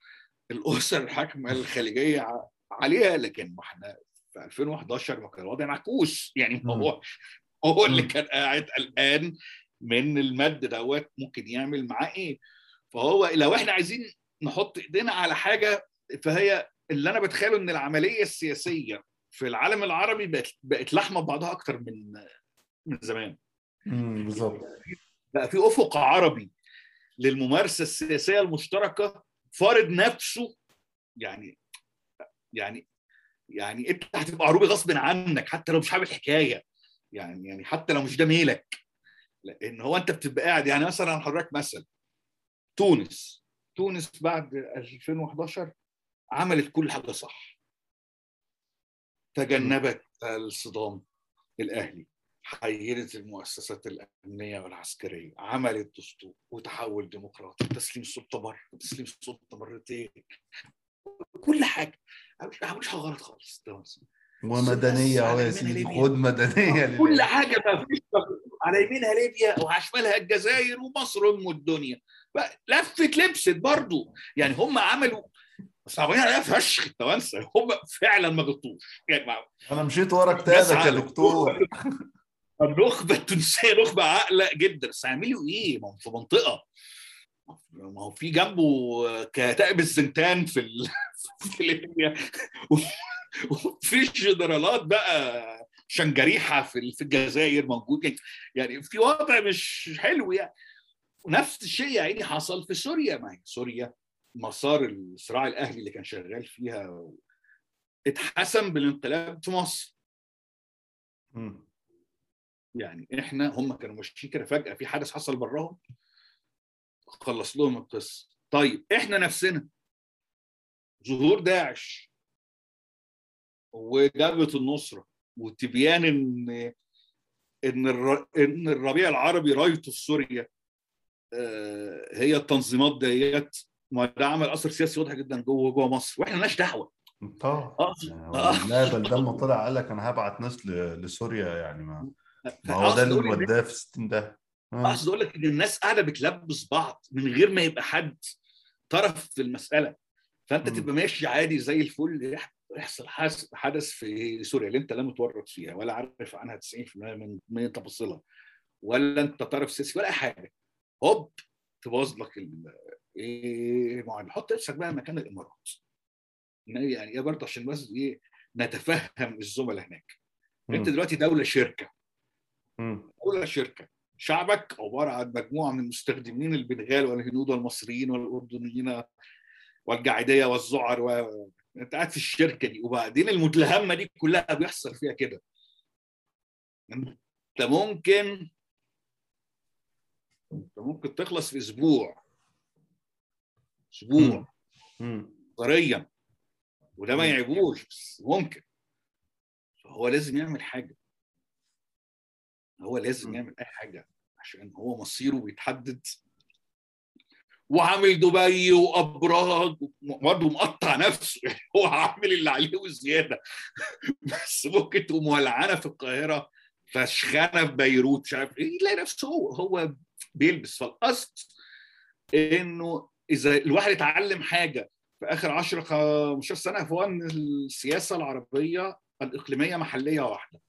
الأسر الحاكمة الخليجية عليها لكن ما إحنا في 2011 ما كان الوضع معكوس. يعني ما هو اللي كان قاعد قلقان من المد دوت ممكن يعمل معاه إيه. فهو لو إحنا عايزين نحط ايدينا على حاجة فهي اللي أنا بتخيله إن العملية السياسية في العالم العربي بقت بقت لحمة ببعضها أكتر من من زمان. بالظبط. بقى في أفق عربي للممارسة السياسية المشتركة فارض نفسه. يعني يعني يعني انت هتبقى عروبي غصب عنك حتى لو مش حابب الحكاية يعني يعني حتى لو مش ده ميلك. لأن هو أنت بتبقى قاعد يعني مثلا حضرتك مثل. تونس. تونس بعد 2011 عملت كل حاجة صح. تجنبت الصدام الأهلي. حيرت المؤسسات الأمنية والعسكرية. عملت دستور وتحول ديمقراطي. تسليم السلطه مره وتسليم السلطه مرتين كل حاجة. ما عملوش حاجة غلط خالص. ومدنية اهو يا سيدي خد مدنية كل حاجة ما فيش على يمينها ليبيا وعلى شمالها الجزائر ومصر أم الدنيا. لفت لبست برضو. يعني هم عملوا صعبين عليها فشخ التوانسه هم فعلا ما غلطوش. يعني أنا مشيت ورا كتابك يا دكتور. النخبة التونسية نخبة عاقلة جدا. بس هيعملوا إيه؟ ما هو في منطقة. ما هو في جنبه كتائب الزنتان في ال... في ليبيا. وفي جنرالات بقى شنجريحة في في الجزائر موجود. يعني في وضع مش حلو يعني. ونفس الشيء يا عيني حصل في سوريا. ما هي سوريا مسار الصراع الأهلي اللي كان شغال فيها اتحسم بالانقلاب في مصر. م. يعني إحنا هم كانوا ماشيين كده فجأة في حدث حصل براهم. خلص لهم القصة. طيب إحنا نفسنا. ظهور داعش. وجبهة النصرة وتبيان إن إن إن الربيع العربي رايته في سوريا هي التنظيمات ديت ما ده عمل أثر سياسي واضح جدا جوه جوه مصر وإحنا مالناش دعوة. طبعا. لا بل لما طلع قال لك أنا هبعت ناس لسوريا يعني ما ما هو ده اللي وداه في 60 ده. أقصد أقول لك إن الناس قاعدة بتلبس بعض من غير ما يبقى حد طرف في المسألة. فأنت. تبقى ماشي عادي زي الفل يحصل حدث في سوريا اللي انت لا متورط فيها ولا عارف عنها 90% من من تفاصيلها ولا انت طرف سياسي ولا أي حاجة. هوب تبوظ لك إيه معين. حط نفسك بقى مكان الإمارات. يعني إيه برضه عشان بس إيه نتفهم الزملاء هناك. م. أنت دلوقتي دولة شركة. م. دولة شركة. شعبك عبارة عن مجموعة من المستخدمين البنغال والهنود والمصريين والأردنيين والجعيديه والزعر و... انت قاعد في الشركة دي. وبعدين المتلهمه دي كلها بيحصل فيها كده. انت ممكن انت ممكن تخلص في أسبوع. أسبوع. طريا. وده ما يعيبوش بس ممكن. فهو لازم يعمل حاجة. هو لازم يعمل أي حاجة عشان هو مصيره بيتحدد. وعامل دبي وأبراج برضه مقطع نفسه. هو عامل اللي عليه وزيادة. بس ممكن تقوم ولعانه في القاهرة فشخانة في بيروت مش عارف إيه يلاقي نفسه هو هو بيلبس. فالقصد إنه إذا الواحد اتعلم حاجة في آخر 10 15 سنة فهو إن السياسة العربية الإقليمية محلية واحدة.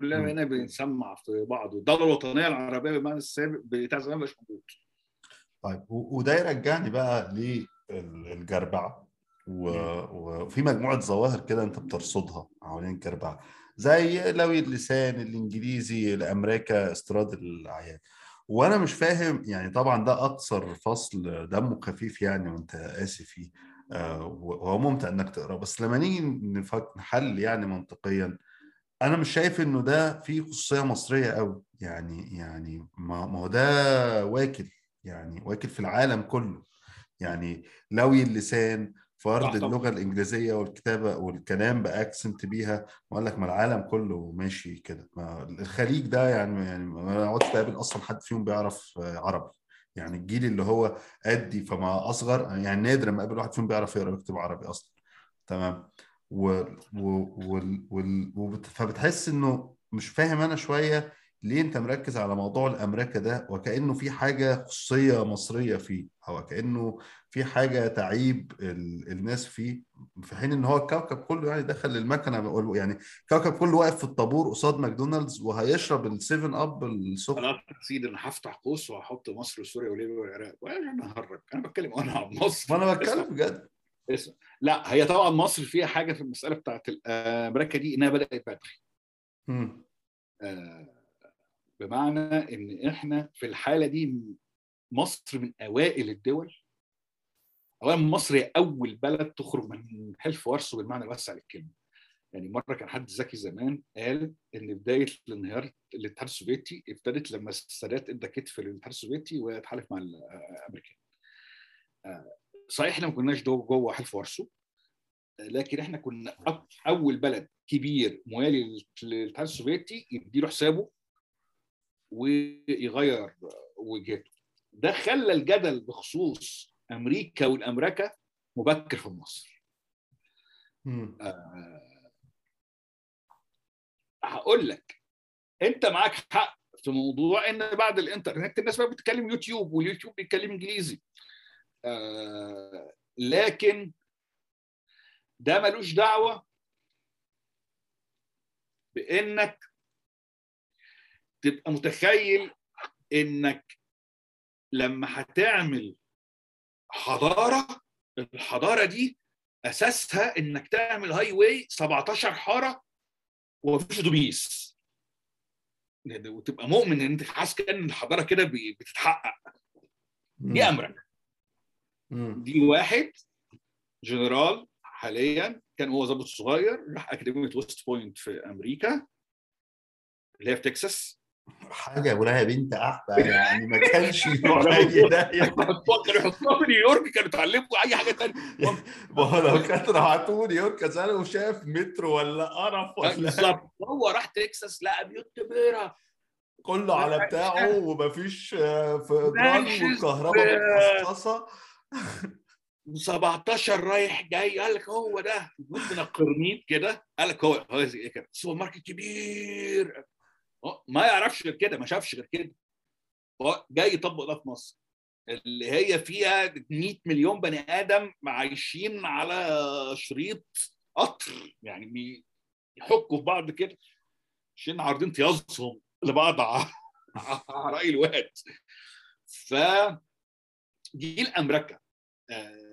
كلنا. هنا بنسمع في بعض والدولة الوطنية العربية بمعنى السابق بتاع زمان مش موجود. طيب وده يرجعني بقى للجربعة و- وفي مجموعة ظواهر كده انت بترصدها حوالين الجربعة زي لوي اللسان الإنجليزي لامريكا استيراد الاعيان وأنا مش فاهم يعني طبعا ده أكثر فصل دمه خفيف يعني وأنت قاسي فيه آه، وهو ممتع إنك تقرأه. بس لما نيجي نحل يعني منطقيا أنا مش شايف إنه ده فيه خصوصية مصرية قوي يعني يعني ما هو ده واكل. يعني واكل في العالم كله. يعني لوي اللسان فرض. اللغة الإنجليزية والكتابة والكلام بأكسنت بيها وقال لك ما العالم كله ماشي كده. ما الخليج ده يعني يعني ما اقعدش تقابل أصلا حد فيهم بيعرف عربي. يعني الجيل اللي هو قدي فما أصغر يعني نادر ما اقابل واحد فيهم بيعرف يقرأ ويكتب عربي أصلا. تمام. و... و... وال... وال... وبت... فبتحس إنه مش فاهم أنا شوية ليه انت مركز على موضوع الأمريكا ده وكأنه في حاجة خصوصيه مصرية فيه أو كأنه في حاجة تعيب ال... الناس فيه؟ في حين إن هو الكوكب كله يعني دخل المكنة يعني الكوكب كله واقف في الطابور قصاد ماكدونالدز وهيشرب ال Seven Up السخن أنا سيدي أنا هفتح قوس وهحط مصر وسوريا وليبيا والعراق. وأنا ههرج. أنا بتكلم أنا عن مصر. أنا بتكلم بجد. لا هي طبعا مصر فيها حاجة في المسألة بتاعت ال- آه، دي إنها بدأت بدري. آه، بمعنى إن إحنا في الحالة دي مصر من أوائل الدول. اولا مصر هي أول بلد تخرج من حلف وارسو بالمعنى الواسع للكلمة. يعني مرة كان حد ذكي زمان قال إن بداية الانهيار الاتحاد السوفيتي ابتدت لما السادات ادى كتف للاتحاد السوفيتي واتحالف مع الامريكان آه، صحيح إحنا ما كناش جوه حلف وارسو لكن إحنا كنا أول بلد كبير موالي للاتحاد السوفيتي يديله حسابه ويغير وجهته. ده خلى الجدل بخصوص أمريكا والأمريكا مبكر في مصر. آه، هقول لك أنت معاك حق في موضوع إن بعد الإنترنت الناس بقى بتتكلم يوتيوب واليوتيوب بيتكلم إنجليزي. آه، لكن ده ملوش دعوة بإنك تبقى متخيل إنك لما هتعمل حضارة الحضارة دي أساسها إنك تعمل هاي واي 17 حارة ومفيش أتوبيس. وتبقى مؤمن إن أنت حاسس كأن الحضارة كده بتتحقق. دي أمريكا مم. دي واحد جنرال حاليا كان هو ضابط صغير راح أكاديمية ويست بوينت في أمريكا اللي هي في تكساس. حاجة ولا يا بنت أحبة يعني ما كانش داهية. كانوا يحطوها في نيويورك كانوا اتعلموا أي حاجة ثانية ما هو لو كانت راحته نيويورك زمان وشاف مترو ولا قرف ولا بالظبط. هو راح تكساس لقى بيوت كبيرة. كله على بتاعه ومفيش آه، في. والكهرباء متخصصه 17 رايح جاي قال لك هو ده. من القرنيط كده. قال لك هو هو كده؟ سوبر ماركت كبير. ما يعرفش غير كده ما شافش غير كده. هو جاي يطبق ده في مصر اللي هي فيها 100 مليون بني آدم عايشين على شريط قطر يعني بي- يحكوا في بعض كده عشان عارضين طيازهم لبعض على راي الواد. ف دي الامريكا آه،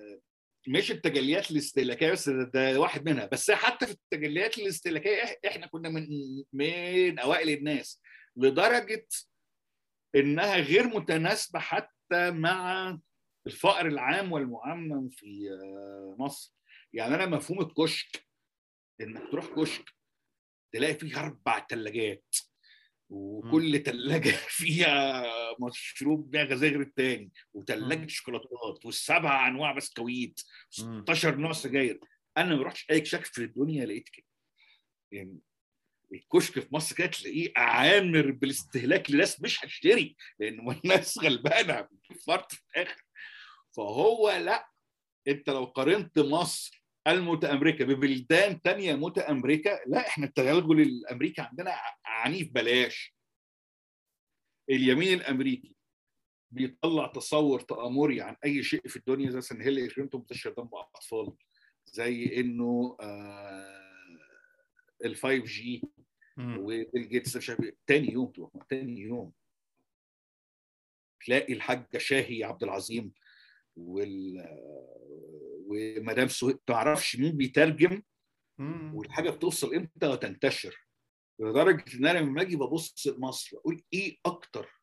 مش التجليات الاستهلاكية بس ده, واحد منها. بس حتى في التجليات الاستهلاكية إحنا كنا من من أوائل الناس لدرجة إنها غير متناسبة حتى مع الفقر العام والمعمم في آه، مصر. يعني أنا مفهوم الكشك إنك تروح كشك تلاقي فيه أربع ثلاجات وكل ثلاجه فيها مشروب بيها غير التاني وثلاجه شوكولاتات والسبع أنواع بسكويت مم. 16 نوع سجاير. أنا ما رحتش أي كشك في الدنيا لقيت كده. يعني الكشك في مصر كده تلاقيه عامر بالاستهلاك لناس مش هتشتري لأن الناس غلبانة فرط في الآخر. فهو لأ أنت لو قارنت مصر المتأمركة ببلدان تانية متأمركة لا إحنا التغلغل الامريكي عندنا عنيف بلاش. اليمين الأمريكي بيطلع تصور تآمري عن أي شيء في الدنيا زي مثلا هيلاري كلينتون بتشرب دم أطفال زي إنه ال 5 G وبيل جيتس مش عارف تاني يوم تروح تاني يوم تلاقي الحاجة شاهي عبد العظيم وال ومدام سهيل تعرفش مين بيترجم؟ والحاجة بتوصل إمتى وتنتشر؟ لدرجة إن أنا لما أجي ببص لمصر أقول إيه أكتر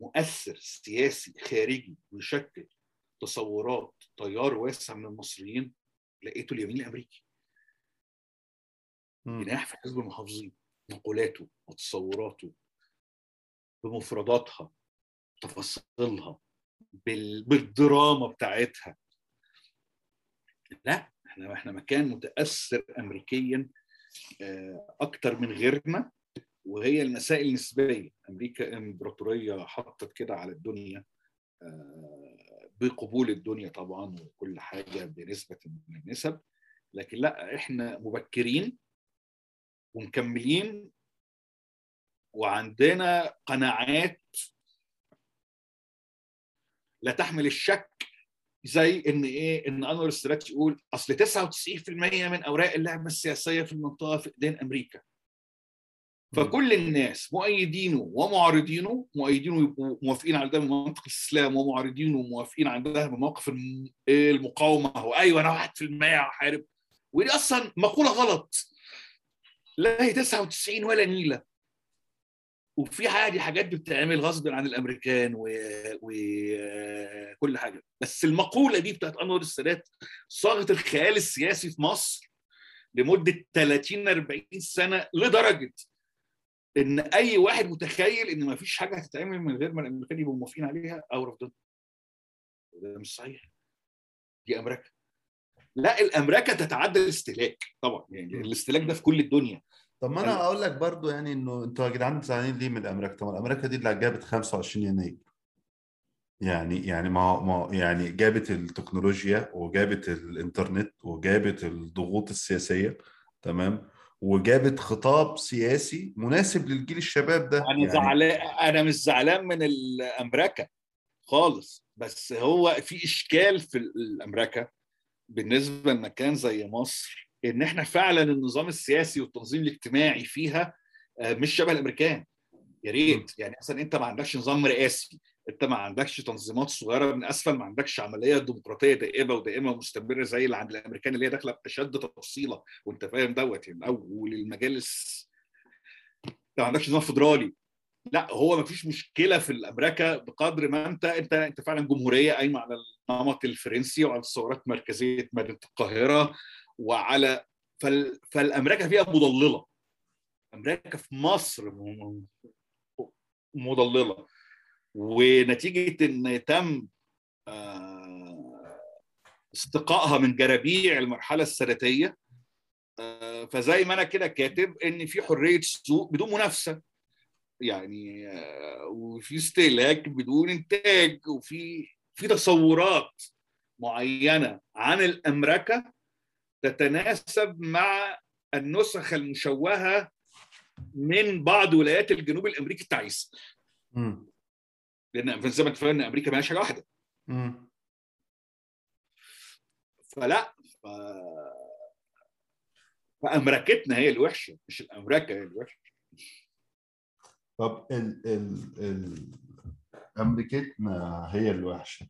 مؤثر سياسي خارجي ويشكل تصورات تيار واسع من المصريين لقيته اليمين الأمريكي؟ جناح في حزب المحافظين مقولاته وتصوراته بمفرداتها تفاصيلها بال... بالدراما بتاعتها. لا إحنا إحنا مكان متأثر امريكيا أكتر من غيرنا وهي المسائل النسبية. أمريكا إمبراطورية حطت كده على الدنيا بقبول الدنيا طبعا وكل حاجة بنسبة من النسب. لكن لا إحنا مبكرين ومكملين وعندنا قناعات لا تحمل الشك زي إن إيه إن أنور السادات يقول أصل 99% من أوراق اللعبة السياسية في المنطقة في ايدين أمريكا. فكل الناس مؤيدينه ومعارضينه مؤيدينه يبقوا موافقين على ده من منطق الإسلام ومعارضينه وموافقين على ده من موقف المقاومة. وايوه أنا 1% هحارب ودي أصلا مقولة غلط. لا هي 99 ولا نيلة. وفي عادي حاجات بتتعمل غصب عن الأمريكان وكل. حاجة. بس المقولة دي بتاعت أنور السادات صاغت الخيال السياسي في مصر لمدة 30 40 سنة لدرجة إن أي واحد متخيل إن ما فيش حاجة هتتعمل من غير ما الأمريكان يبقوا موافقين عليها أو رافضينها ده مش صحيح. دي أمريكا. لا الأمريكا تتعدى الاستهلاك طبعا. يعني الاستهلاك ده في كل الدنيا. طب ما أنا أقول لك برضو يعني إنه أنتوا يا جدعان زعلانين ليه من أمريكا؟ طب أمريكا دي اللي جابت 25 يناير يعني يعني ما ما يعني جابت التكنولوجيا وجابت الإنترنت وجابت الضغوط السياسية تمام وجابت خطاب سياسي مناسب للجيل الشباب ده أنا يعني زعلان أنا مش زعلان من أمريكا خالص بس هو في إشكال في الأمريكا بالنسبة لمكان زي مصر إن إحنا فعلا النظام السياسي والتنظيم الاجتماعي فيها مش شبه الأمريكان. يا ريت. يعني مثلا أنت ما عندكش نظام رئاسي أنت ما عندكش تنظيمات صغيرة من أسفل ما عندكش عملية ديمقراطية دائمة ودائمة ومستمرة زي اللي عند الأمريكان اللي هي داخلة بأشد تفصيلة. وأنت فاهم دوت يعني أول المجالس. أنت ما عندكش نظام فدرالي لا هو ما فيش مشكلة في الأمريكا بقدر ما أنت أنت أنت فعلا جمهورية قايمة على النمط الفرنسي وعلى تصورات مركزيه مدينة القاهرة. وعلى فال... فالأمريكا فيها مضللة. أمريكا في مصر مضللة. ونتيجة إن تم استقائها من جرابيع المرحلة الساداتيه فزي ما أنا كده كاتب إن في حرية سوق بدون منافسة. يعني وفي استهلاك بدون إنتاج وفي في تصورات معينة عن الأمريكا تتناسب مع النسخ المشوهة من بعض ولايات الجنوب الأمريكي التعيسه. لأن زي ما إن أمريكا مالهاش حاجة واحدة. مم. فلا ف... فأمريكتنا هي الوحشة مش الامريكا هي الوحشة. طب ال ال ال أمريكتنا هي الوحشة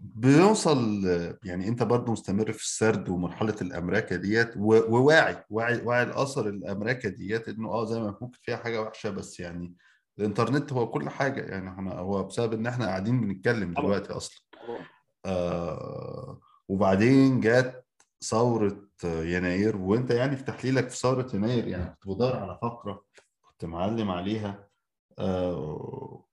بنوصل يعني انت برضه مستمر في السرد ومرحلة الامريكا ديت وواعي واعي واعي الأثر الامريكا ديت إنه آه زي ما ممكن فيها حاجة وحشة بس يعني الإنترنت هو كل حاجة يعني إحنا هو بسبب إن إحنا قاعدين بنتكلم دلوقتي أصلا. آه وبعدين جت ثورة يناير وأنت يعني في تحليلك في ثورة يناير يعني كنت بدور على فقرة كنت معلم عليها. آه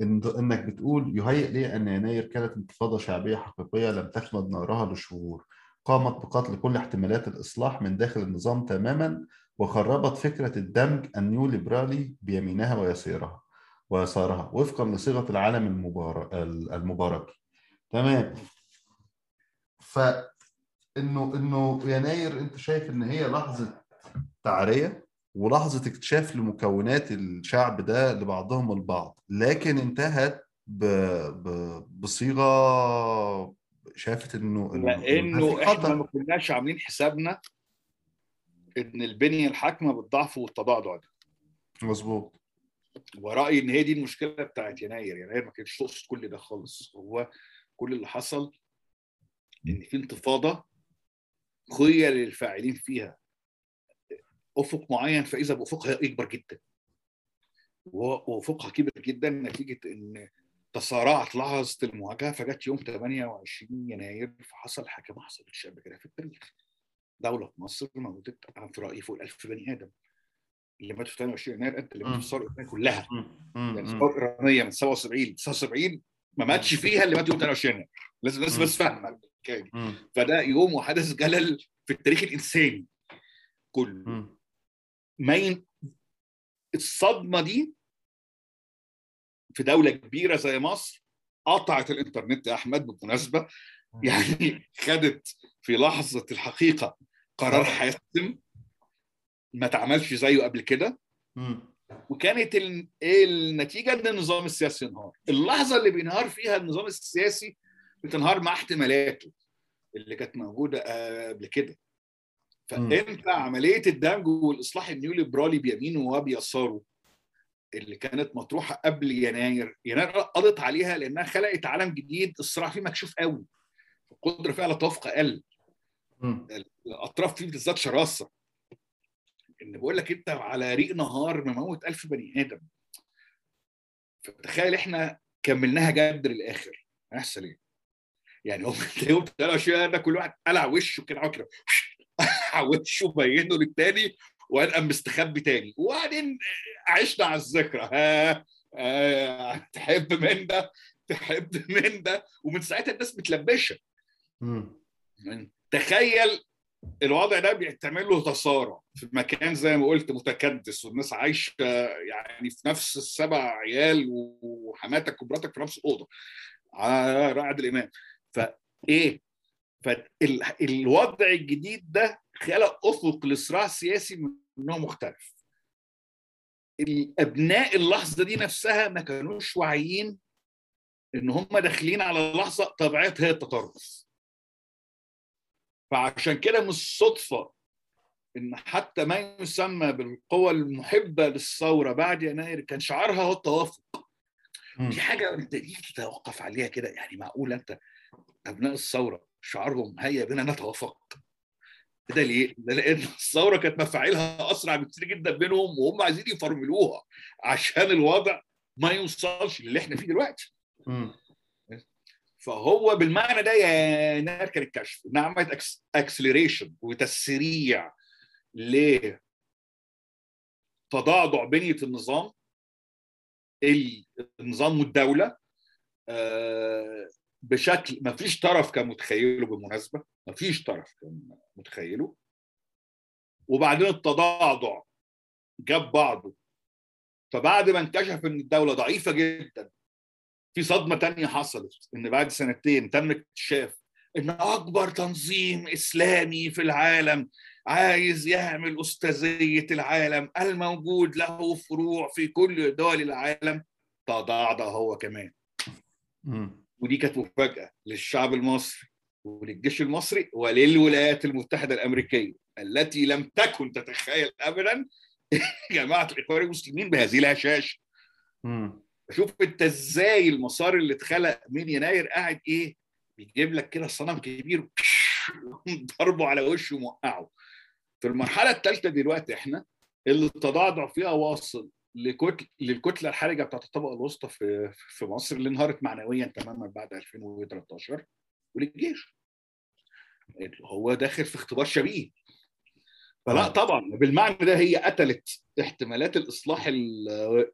إنك بتقول يهيئ لي أن يناير كانت انتفاضة شعبية حقيقية لم تخمد نارها لشهور. قامت بقتل كل احتمالات الإصلاح من داخل النظام تماما وخربت فكرة الدمج النيو ليبرالي بيمينها ويسارها ويسارها وفقا لصيغة العالم المبارك تمام. ف إنه إنه يناير أنت شايف إن هي لحظة تعرية؟ ولحظة اكتشاف لمكونات الشعب ده لبعضهم البعض. لكن انتهت ب... ب... بصيغة شافت إنه لأنه إحنا. ما كناش عاملين حسابنا إن البنية الحاكمة بالضعف والتضعضع ده مظبوط. ورأيي إن هي دي المشكلة بتاعت يناير. يناير ما كانتش تقصد كل ده خالص. هو كل اللي حصل إن في انتفاضة خيل للفاعلين فيها. أفق معين فإذا بأفقها يكبر جدا. وأفقها كبر جدا نتيجة إن تسارعت لحظة المواجهة فجت يوم 28 يناير فحصل حاجة ما حصلتش قبل كده في التاريخ. دولة في مصر موتت أنا في رايي فوق ال 1000 بني آدم. اللي ماتوا في 28 يناير قد اللي ماتوا في الثوره الإيرانية كلها يعني الثورة الإيرانية من 77 ل 79 ما ماتش فيها اللي مات يوم 28 يناير. لازم الناس. بس فاهمه. فده يوم وحدث جلل في التاريخ الإنساني كله. ما ين... الصدمة دي في دولة كبيرة زي مصر قطعت الإنترنت يا أحمد بالمناسبة. يعني خدت في لحظة الحقيقة قرار حاسم ما اتعملش زيه قبل كده. وكانت ال- النتيجة إن النظام السياسي انهار. اللحظة اللي بينهار فيها النظام السياسي بتنهار مع احتمالاته اللي كانت موجودة آه، قبل كده. فانت عملية الدمج والإصلاح النيوليبرالي بيمينه وبيساره اللي كانت مطروحة قبل يناير يناير قضت عليها لأنها خلقت عالم جديد الصراع فيه مكشوف قوي. القدرة فيها على التوافق أقل. الأطراف فيه بالذات شراسة. إن بقول لك أنت على ريق نهار مموت ألف بني آدم. فتخيل إحنا كملناها جد للآخر. هيحصل إيه؟ يعني هو أنت يوم 23 ده كل واحد قلع وشه كده كده. وشه بينه للتاني وقام مستخبي تاني. وبعدين عشنا على الذكرى. ها آه، تحب من ده؟ تحب من ده؟ ومن ساعتها الناس متلبشة. تخيل الوضع ده بيعتمل له تسارع. في مكان زي ما قلت متكدس والناس عايشة يعني في نفس السبع عيال وحماتك ومراتك في نفس الأوضة. على رعد الإمام. فإيه؟ فالوضع الجديد ده خلق أفق لصراع السياسي من نوع مختلف. الأبناء اللحظة دي نفسها ما كانوش واعيين إن هم داخلين على لحظة طبيعتها هي التطرف. فعشان كده مش صدفة إن حتى ما يسمى بالقوى المحبة للثورة بعد يناير كان شعارها هو التوافق. دي حاجة أنت تيجي تتوقف عليها كده يعني معقول أنت أبناء الثورة شعارهم هيا بنا نتوافق ده ليه؟ ده لأن الثورة كانت مفاعيلها أسرع بكتير جدا منهم وهم عايزين يفرملوها عشان الوضع ما يوصلش للي إحنا فيه دلوقتي. فهو بالمعنى ده يا نار كان الكشف إنها عملت اكسلريشن وتسريع لتضعضع بنية النظام النظام والدولة بشكل ما فيش طرف كان متخيله بالمناسبة ما فيش طرف كان متخيله. وبعدين التضعضع جاب بعضه. فبعد ما انكشف إن الدولة ضعيفة جدا في صدمة تانية حصلت إن بعد سنتين تم اكتشاف إن أكبر تنظيم إسلامي في العالم عايز يعمل أستاذية العالم الموجود له فروع في كل دول العالم. تضعضع هو كمان. ودي كانت مفاجأة للشعب المصري وللجيش المصري وللولايات المتحدة الأمريكية التي لم تكن تتخيل ابدا جماعة الإخوان المسلمين بهذه الهشاشة. شوف أنت إزاي المسار اللي اتخلق من يناير قاعد إيه؟ بيجيب لك كده صنم كبير ضربه على وشه وموقعه. في المرحلة الثالثة دلوقتي إحنا اللي التضعضع فيها واصل لكتل للكتلة الحرجة بتاعت الطبقة الوسطى في في مصر اللي انهارت معنويا تماما بعد 2013 وللجيش. هو داخل في اختبار شبيه. فلا طبعا بالمعنى ده هي قتلت احتمالات الإصلاح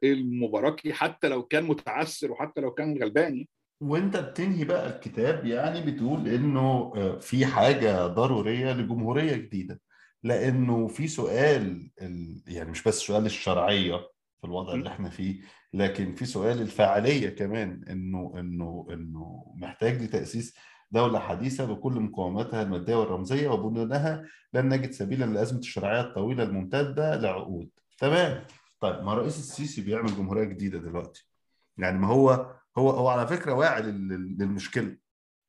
المباركي حتى لو كان متعثر وحتى لو كان غلبان وانت بتنهي بقى الكتاب يعني بتقول إنه في حاجة ضرورية لجمهورية جديدة. لأنه في سؤال يعني مش بس سؤال الشرعية في الوضع اللي إحنا فيه. لكن في سؤال الفاعلية كمان إنه إنه إنه محتاج لتأسيس دولة حديثة بكل مقوماتها المادية والرمزية وبنودها لن نجد سبيلا لأزمة الشرعية الطويلة الممتدة لعقود. تمام. طيب ما رئيس السيسي بيعمل جمهورية جديدة دلوقتي. يعني ما هو هو هو على فكرة واعي لل- للمشكلة.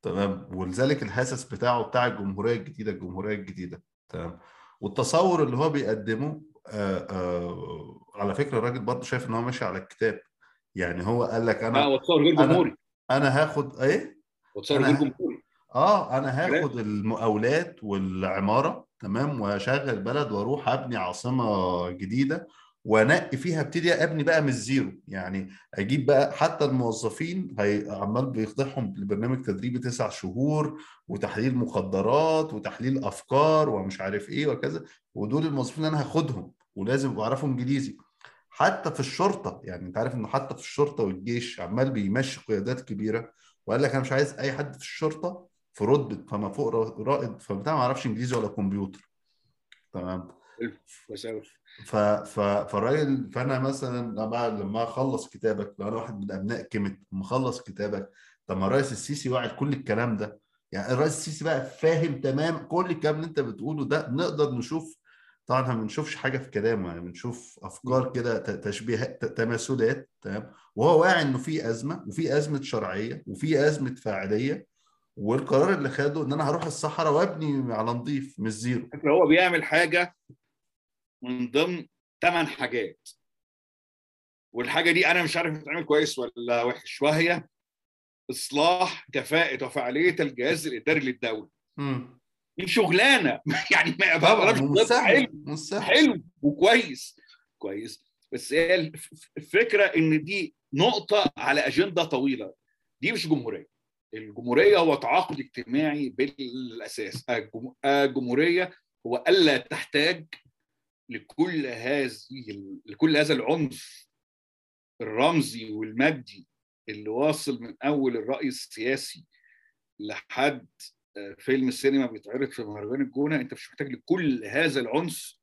تمام. ولذلك الهسس بتاعه بتاع الجمهورية الجديدة الجمهورية الجديدة. تمام. والتصور اللي هو بيقدمه آه آه على فكرة الراجل برضه شايف إن هو ماشي على الكتاب. يعني هو قال لك أنا هو تصور غير أنا- جمهوري. أنا هاخد إيه؟ هو تصور أنا- غير جمهوري. آه أنا هاخد المقاولات والعمارة تمام واشغل بلد وأروح أبني عاصمة جديدة وانقي فيها ابتدي ابني بقى من الزيرو. يعني أجيب بقى حتى الموظفين عمال بيخضعهم لبرنامج تدريبي تسع شهور وتحليل مخدرات وتحليل افكار ومش عارف إيه وكذا. ودول الموظفين اللي أنا هاخدهم ولازم يعرفوا انجليزي. حتى في الشرطة يعني انت عارف انه حتى في الشرطة والجيش عمال بيمشي قيادات كبيرة وقال لك أنا مش عايز اي حد في الشرطة في رتبه فما فوق را- رائد فبتاع ما يعرفش انجليزي ولا كمبيوتر. تمام. ف ف فالراجل فأنا مثلا لما لما أخلص كتابك لو أنا واحد من أبناء كيمت لما أخلص كتابك طب ما الرئيس السيسي واعي كل الكلام ده. يعني الرئيس السيسي بقى فاهم تمام كل الكلام اللي أنت بتقوله ده نقدر نشوف طبعا ما بنشوفش حاجة في كلامه يعني بنشوف أفكار كده تشبيهات تماثلات تمام؟ وهو واعي إنه في أزمة وفي أزمة شرعية وفي أزمة فاعلية والقرار اللي خده إن أنا هروح الصحراء وأبني على نظيف مش زيرو. هو بيعمل حاجة من ضمن ثمان حاجات. والحاجة دي أنا مش عارف بتتعمل كويس ولا وحش وهي إصلاح كفاءة وفعالية الجهاز الإداري للدولة. دي شغلانة. يعني ما مش حلو حلو وكويس. كويس. بس هي الف- الفكرة إن دي نقطة على أجندة طويلة. دي مش جمهورية. الجمهورية هو تعاقد اجتماعي بالأساس. الجم- الجمهورية هو ألا تحتاج لكل هذه لكل هذا العنف الرمزي والمادي اللي واصل من أول الرأي السياسي لحد آه، فيلم السينما بيتعرض في مهرجان الجونة أنت مش محتاج لكل هذا العنف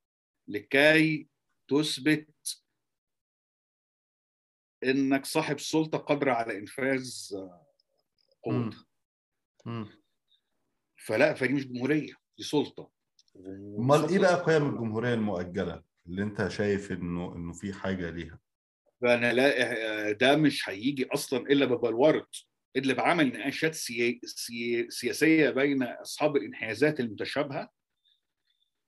لكي تثبت إنك صاحب سلطة قادرة على إنفاذ آه، قوتها. فلا فدي مش جمهورية دي سلطة. امال إيه بقى قيم الجمهورية المؤجلة؟ اللي انت شايف انه انه في حاجة ليها. فانا لا ده مش هيجي أصلا إلا ببلوره الا بعمل نقاشات سيا... سي... سياسية بين أصحاب الانحيازات المتشابهة.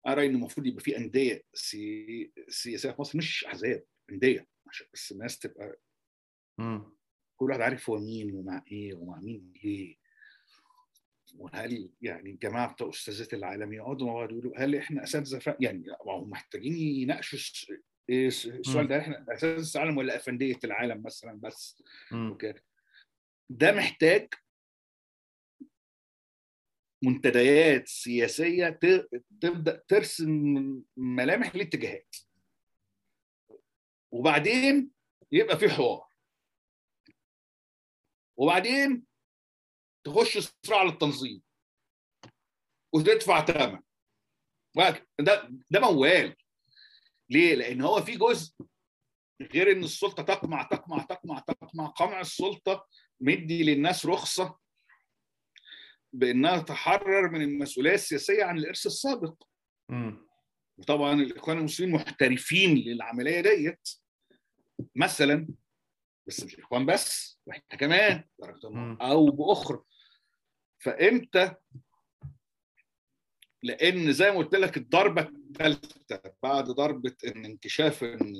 أرى ان المفروض يبقى في أندية سي... سياسية في مصر مش أحزاب أندية عشان بس الناس تبقى مم. كل واحد عارف هو مين ومع إيه ومع مين إيه. وهل يعني بتوع استاذات العالم يقعدوا مع بعض يقولوا هل إحنا أساتذة ف... يعني هم محتاجين يناقشوا إيه الس- السؤال ده إحنا أساتذة العالم ولا أفندية العالم مثلا بس. وكده ده محتاج منتديات سياسية تبدأ ترسم ملامح الاتجاهات وبعدين يبقى في حوار. وبعدين تخش صراع على التنظيم وتدفع ثمن ده ده موال ليه؟ لأن هو في جزء غير إن السلطة تقمع تقمع تقمع تقمع قمع السلطة مدي للناس رخصة بإنها تحرر من المسؤولية السياسية عن الإرث السابق مم. وطبعا الإخوان المسلمين محترفين للعملية ديت مثلا بس مش الاخوان بس وإحنا كمان. أو بأخرى فامتى؟ لأن زي ما قلت لك الضربة الثالثة بعد ضربة إن انكشاف إن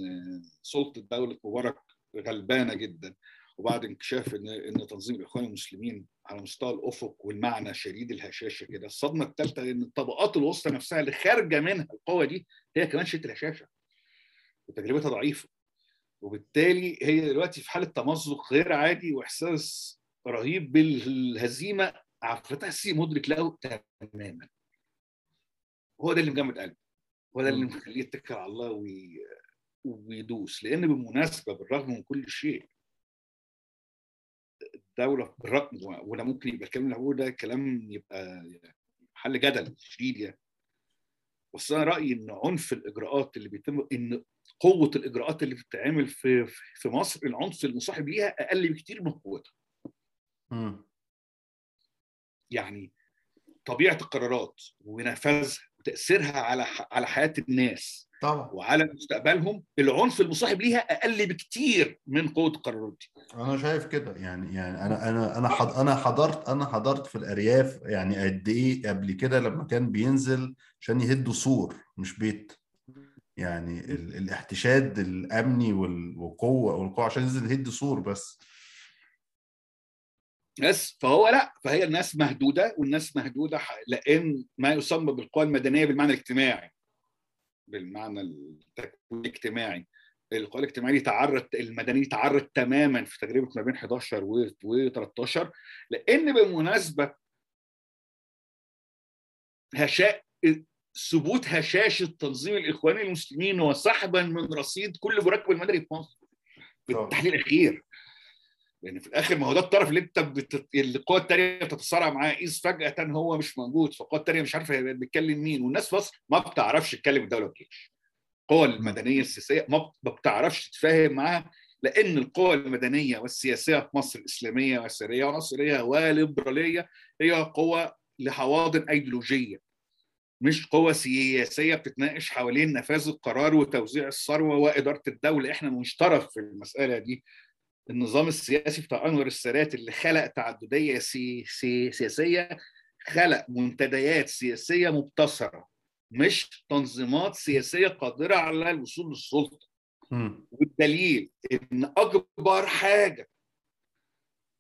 سلطة دولة مبارك غلبانة جدا وبعد انكشاف إن إن تنظيم الاخوان المسلمين على مستوى الأفق والمعنى شديد الهشاشة كده. الصدمة الثالثة إن الطبقات الوسطى نفسها اللي خارجة منها القوة دي هي كمان شدت الهشاشة. وتجربتها ضعيفة. وبالتالي هي دلوقتي في حالة تمزق غير عادي وإحساس رهيب بالهزيمة عبد الفتاح السيسي مدرك له تماما. هو ده اللي مجمد قلبه هو ده اللي. مخليه يتكل على الله وي... ويدوس. لأن بالمناسبه بالرغم من كل شيء الدولة بالرغم ولا ممكن يبقى الكلام اللي هقوله ده كلام يبقى حل جدل شديد يعني. بس أنا رأيي إن عنف الإجراءات اللي بيتم إن قوة الإجراءات اللي بتتعمل في في مصر العنف المصاحب ليها أقل بكتير من قوتها. يعني طبيعة القرارات ونفاذها وتاثيرها على على حياة الناس طبعا. وعلى مستقبلهم العنف المصاحب ليها أقل بكتير من قوة القرارات دي. أنا شايف كده يعني يعني أنا أنا أنا حض أنا حضرت أنا حضرت في الأرياف يعني قد إيه قبل كده لما كان بينزل عشان يهدوا سور مش بيت. يعني ال... الاحتشاد الأمني وال... والقوة والقوة عشان ينزل يهد سور بس. بس فهو لأ فهي الناس مهدودة والناس مهدودة لأن ما يسمى بالقوى المدنية بالمعنى الاجتماعي بالمعنى الاجتماعي. القوى الاجتماعية تعرض المدني تعرض تماما في تجربة ما بين 11 و 13 لأن بالمناسبه هشاء ثبوت هشاشه تنظيم الاخوان المسلمين وسحبا من رصيد كل مركب المدني في مصر في التحليل الأخير. لأن في الآخر ما هو ده الطرف اللي أنت بتت... القوى التانية بتتصارع معاه. إذ فجأة هو مش موجود فالقوى التانية مش عارفة بيتكلم مين. والناس في مصر ما بتعرفش تتكلم الدولة والجيش. القوى المدنية السياسية ما بتعرفش تتفاهم معاها لأن القوى المدنية والسياسية في مصر إسلامية ويساريه وناصرية وليبراليه هي قوى لحواضن أيديولوجية مش قوى سياسية بتتناقش حوالين نفاذ القرار وتوزيع الثروة وإدارة الدولة. إحنا مش طرف في المسألة دي. النظام السياسي بتاع أنور السادات اللي خلق تعددية سي سي سياسية خلق منتديات سياسية مبتسرة مش تنظيمات سياسية قادرة على الوصول للسلطة. والدليل إن أكبر حاجة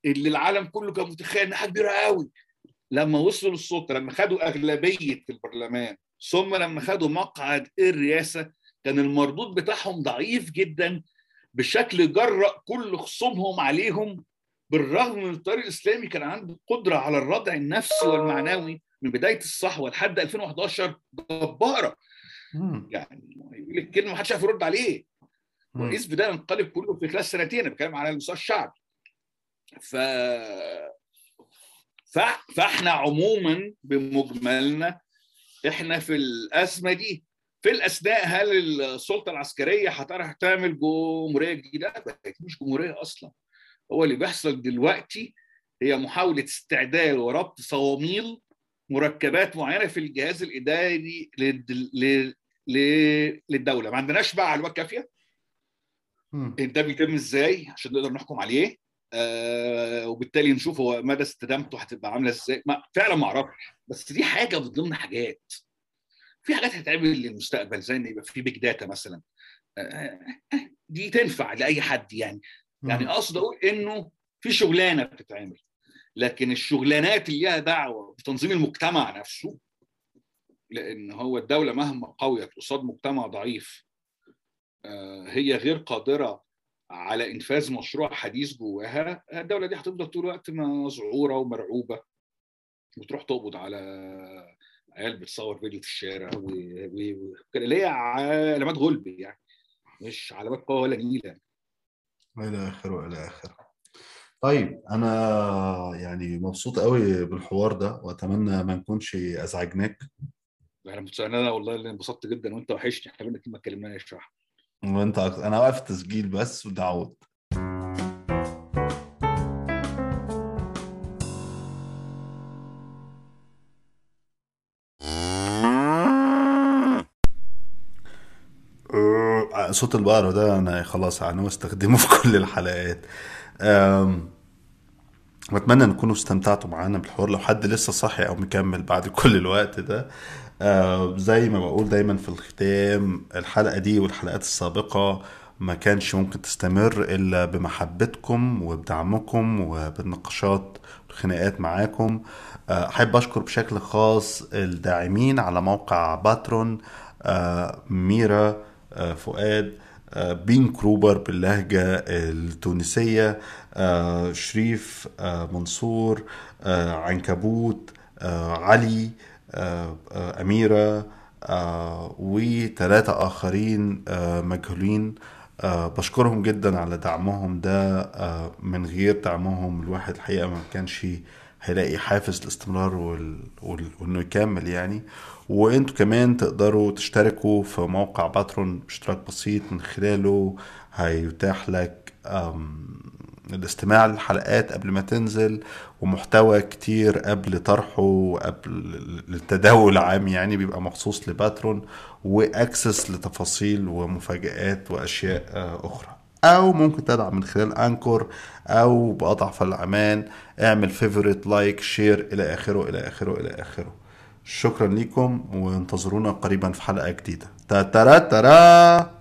اللي العالم كله كان متخيل إنها كبيرة قوي لما وصلوا للسلطة لما خدوا أغلبية البرلمان ثم لما خدوا مقعد الرئاسة كان المردود بتاعهم ضعيف جدا بشكل جرأ كل خصومهم عليهم بالرغم من التيار الإسلامي كان عنده قدرة على الردع النفسي والمعنوي من بداية الصحوة لحد 2011 جبارة. يعني يقول لك كلمة ما حدش عارف يرد عليه. وقيس بدا ينقلب كله في خلال سنتين أنا بتكلم على المستوى الشعبي. ف ف... فاحنا عموما بمجملنا إحنا في الأزمة دي. في الأثناء هل السلطة العسكرية هتعرف تعمل جمهورية جديدة؟ بقت مش جمهورية أصلا. هو اللي بيحصل دلوقتي هي محاولة استعداد وربط صواميل مركبات معينة في الجهاز الإداري للدولة. ما عندناش بقى معلومات كافية؟ ده بيتم إزاي؟ عشان نقدر نحكم عليه. آه وبالتالي نشوف هو مدى استدامته هتبقى عاملة إزاي. ما فعلا ما أعرفش. بس دي حاجة من ضمن حاجات. في حاجات هتتعمل للمستقبل زي إن يبقى في بيج داتا مثلا. آه دي تنفع لأي حد يعني. يعني اقصد أقول إنه في شغلانة بتتعمل لكن الشغلانات اللي ليها دعوة بتنظيم المجتمع نفسه لأن هو الدولة مهما قويت قصاد مجتمع ضعيف. هي غير قادرة على إنفاذ مشروع حديث جواها. الدولة دي هتفضل طول الوقت مذعوره ومرعوبة وتروح تقبض على عيال بتصور فيديو في الشارع اللي هي علامات غلب يعني مش علامات قوه ولا نيله إلى اخره وإلى اخره طيب أنا يعني مبسوط قوي بالحوار ده وأتمنى ما نكونش أزعجناك. أنا أنا والله اللي انبسطت جدا وأنت وحشني إحنا بقالنا كتير ما اتكلمناش وأنت. أنا واقف تسجيل بس ودعوت. صوت البقرة ده أنا خلاص أنا استخدمه في كل الحلقات. واتمنى نكونوا استمتعتوا معانا بالحوار. لو حد لسه صاحي أو مكمل بعد كل الوقت ده زي ما بقول دايما في الختام الحلقة دي والحلقات السابقة ما كانش ممكن تستمر إلا بمحبتكم وبدعمكم وبالنقاشات والخناقات معاكم. أحب أشكر بشكل خاص الداعمين على موقع باترون ميرا فؤاد بين كروبر باللهجة التونسية شريف منصور عنكبوت علي أميرة وثلاثة آخرين مجهولين بشكرهم جدا على دعمهم ده من غير دعمهم الواحد الحقيقة ما كانش هيلاقي حافز الاستمرار. وإنه يكمل يعني وانتوا كمان تقدروا تشتركوا في موقع باترون باشتراك بسيط من خلاله هيتاح لك الاستماع للحلقات قبل ما تنزل ومحتوى كتير قبل طرحه وقبل التداول العام يعني بيبقى مخصوص لباترون واكسس لتفاصيل ومفاجآت وأشياء آه، أخرى. أو ممكن تدعم من خلال أنكور أو بأضعف الإيمان اعمل favorite like share إلى آخره إلى آخره إلى آخره. شكرا لكم وانتظرونا قريبا في حلقة جديدة. تترا ترا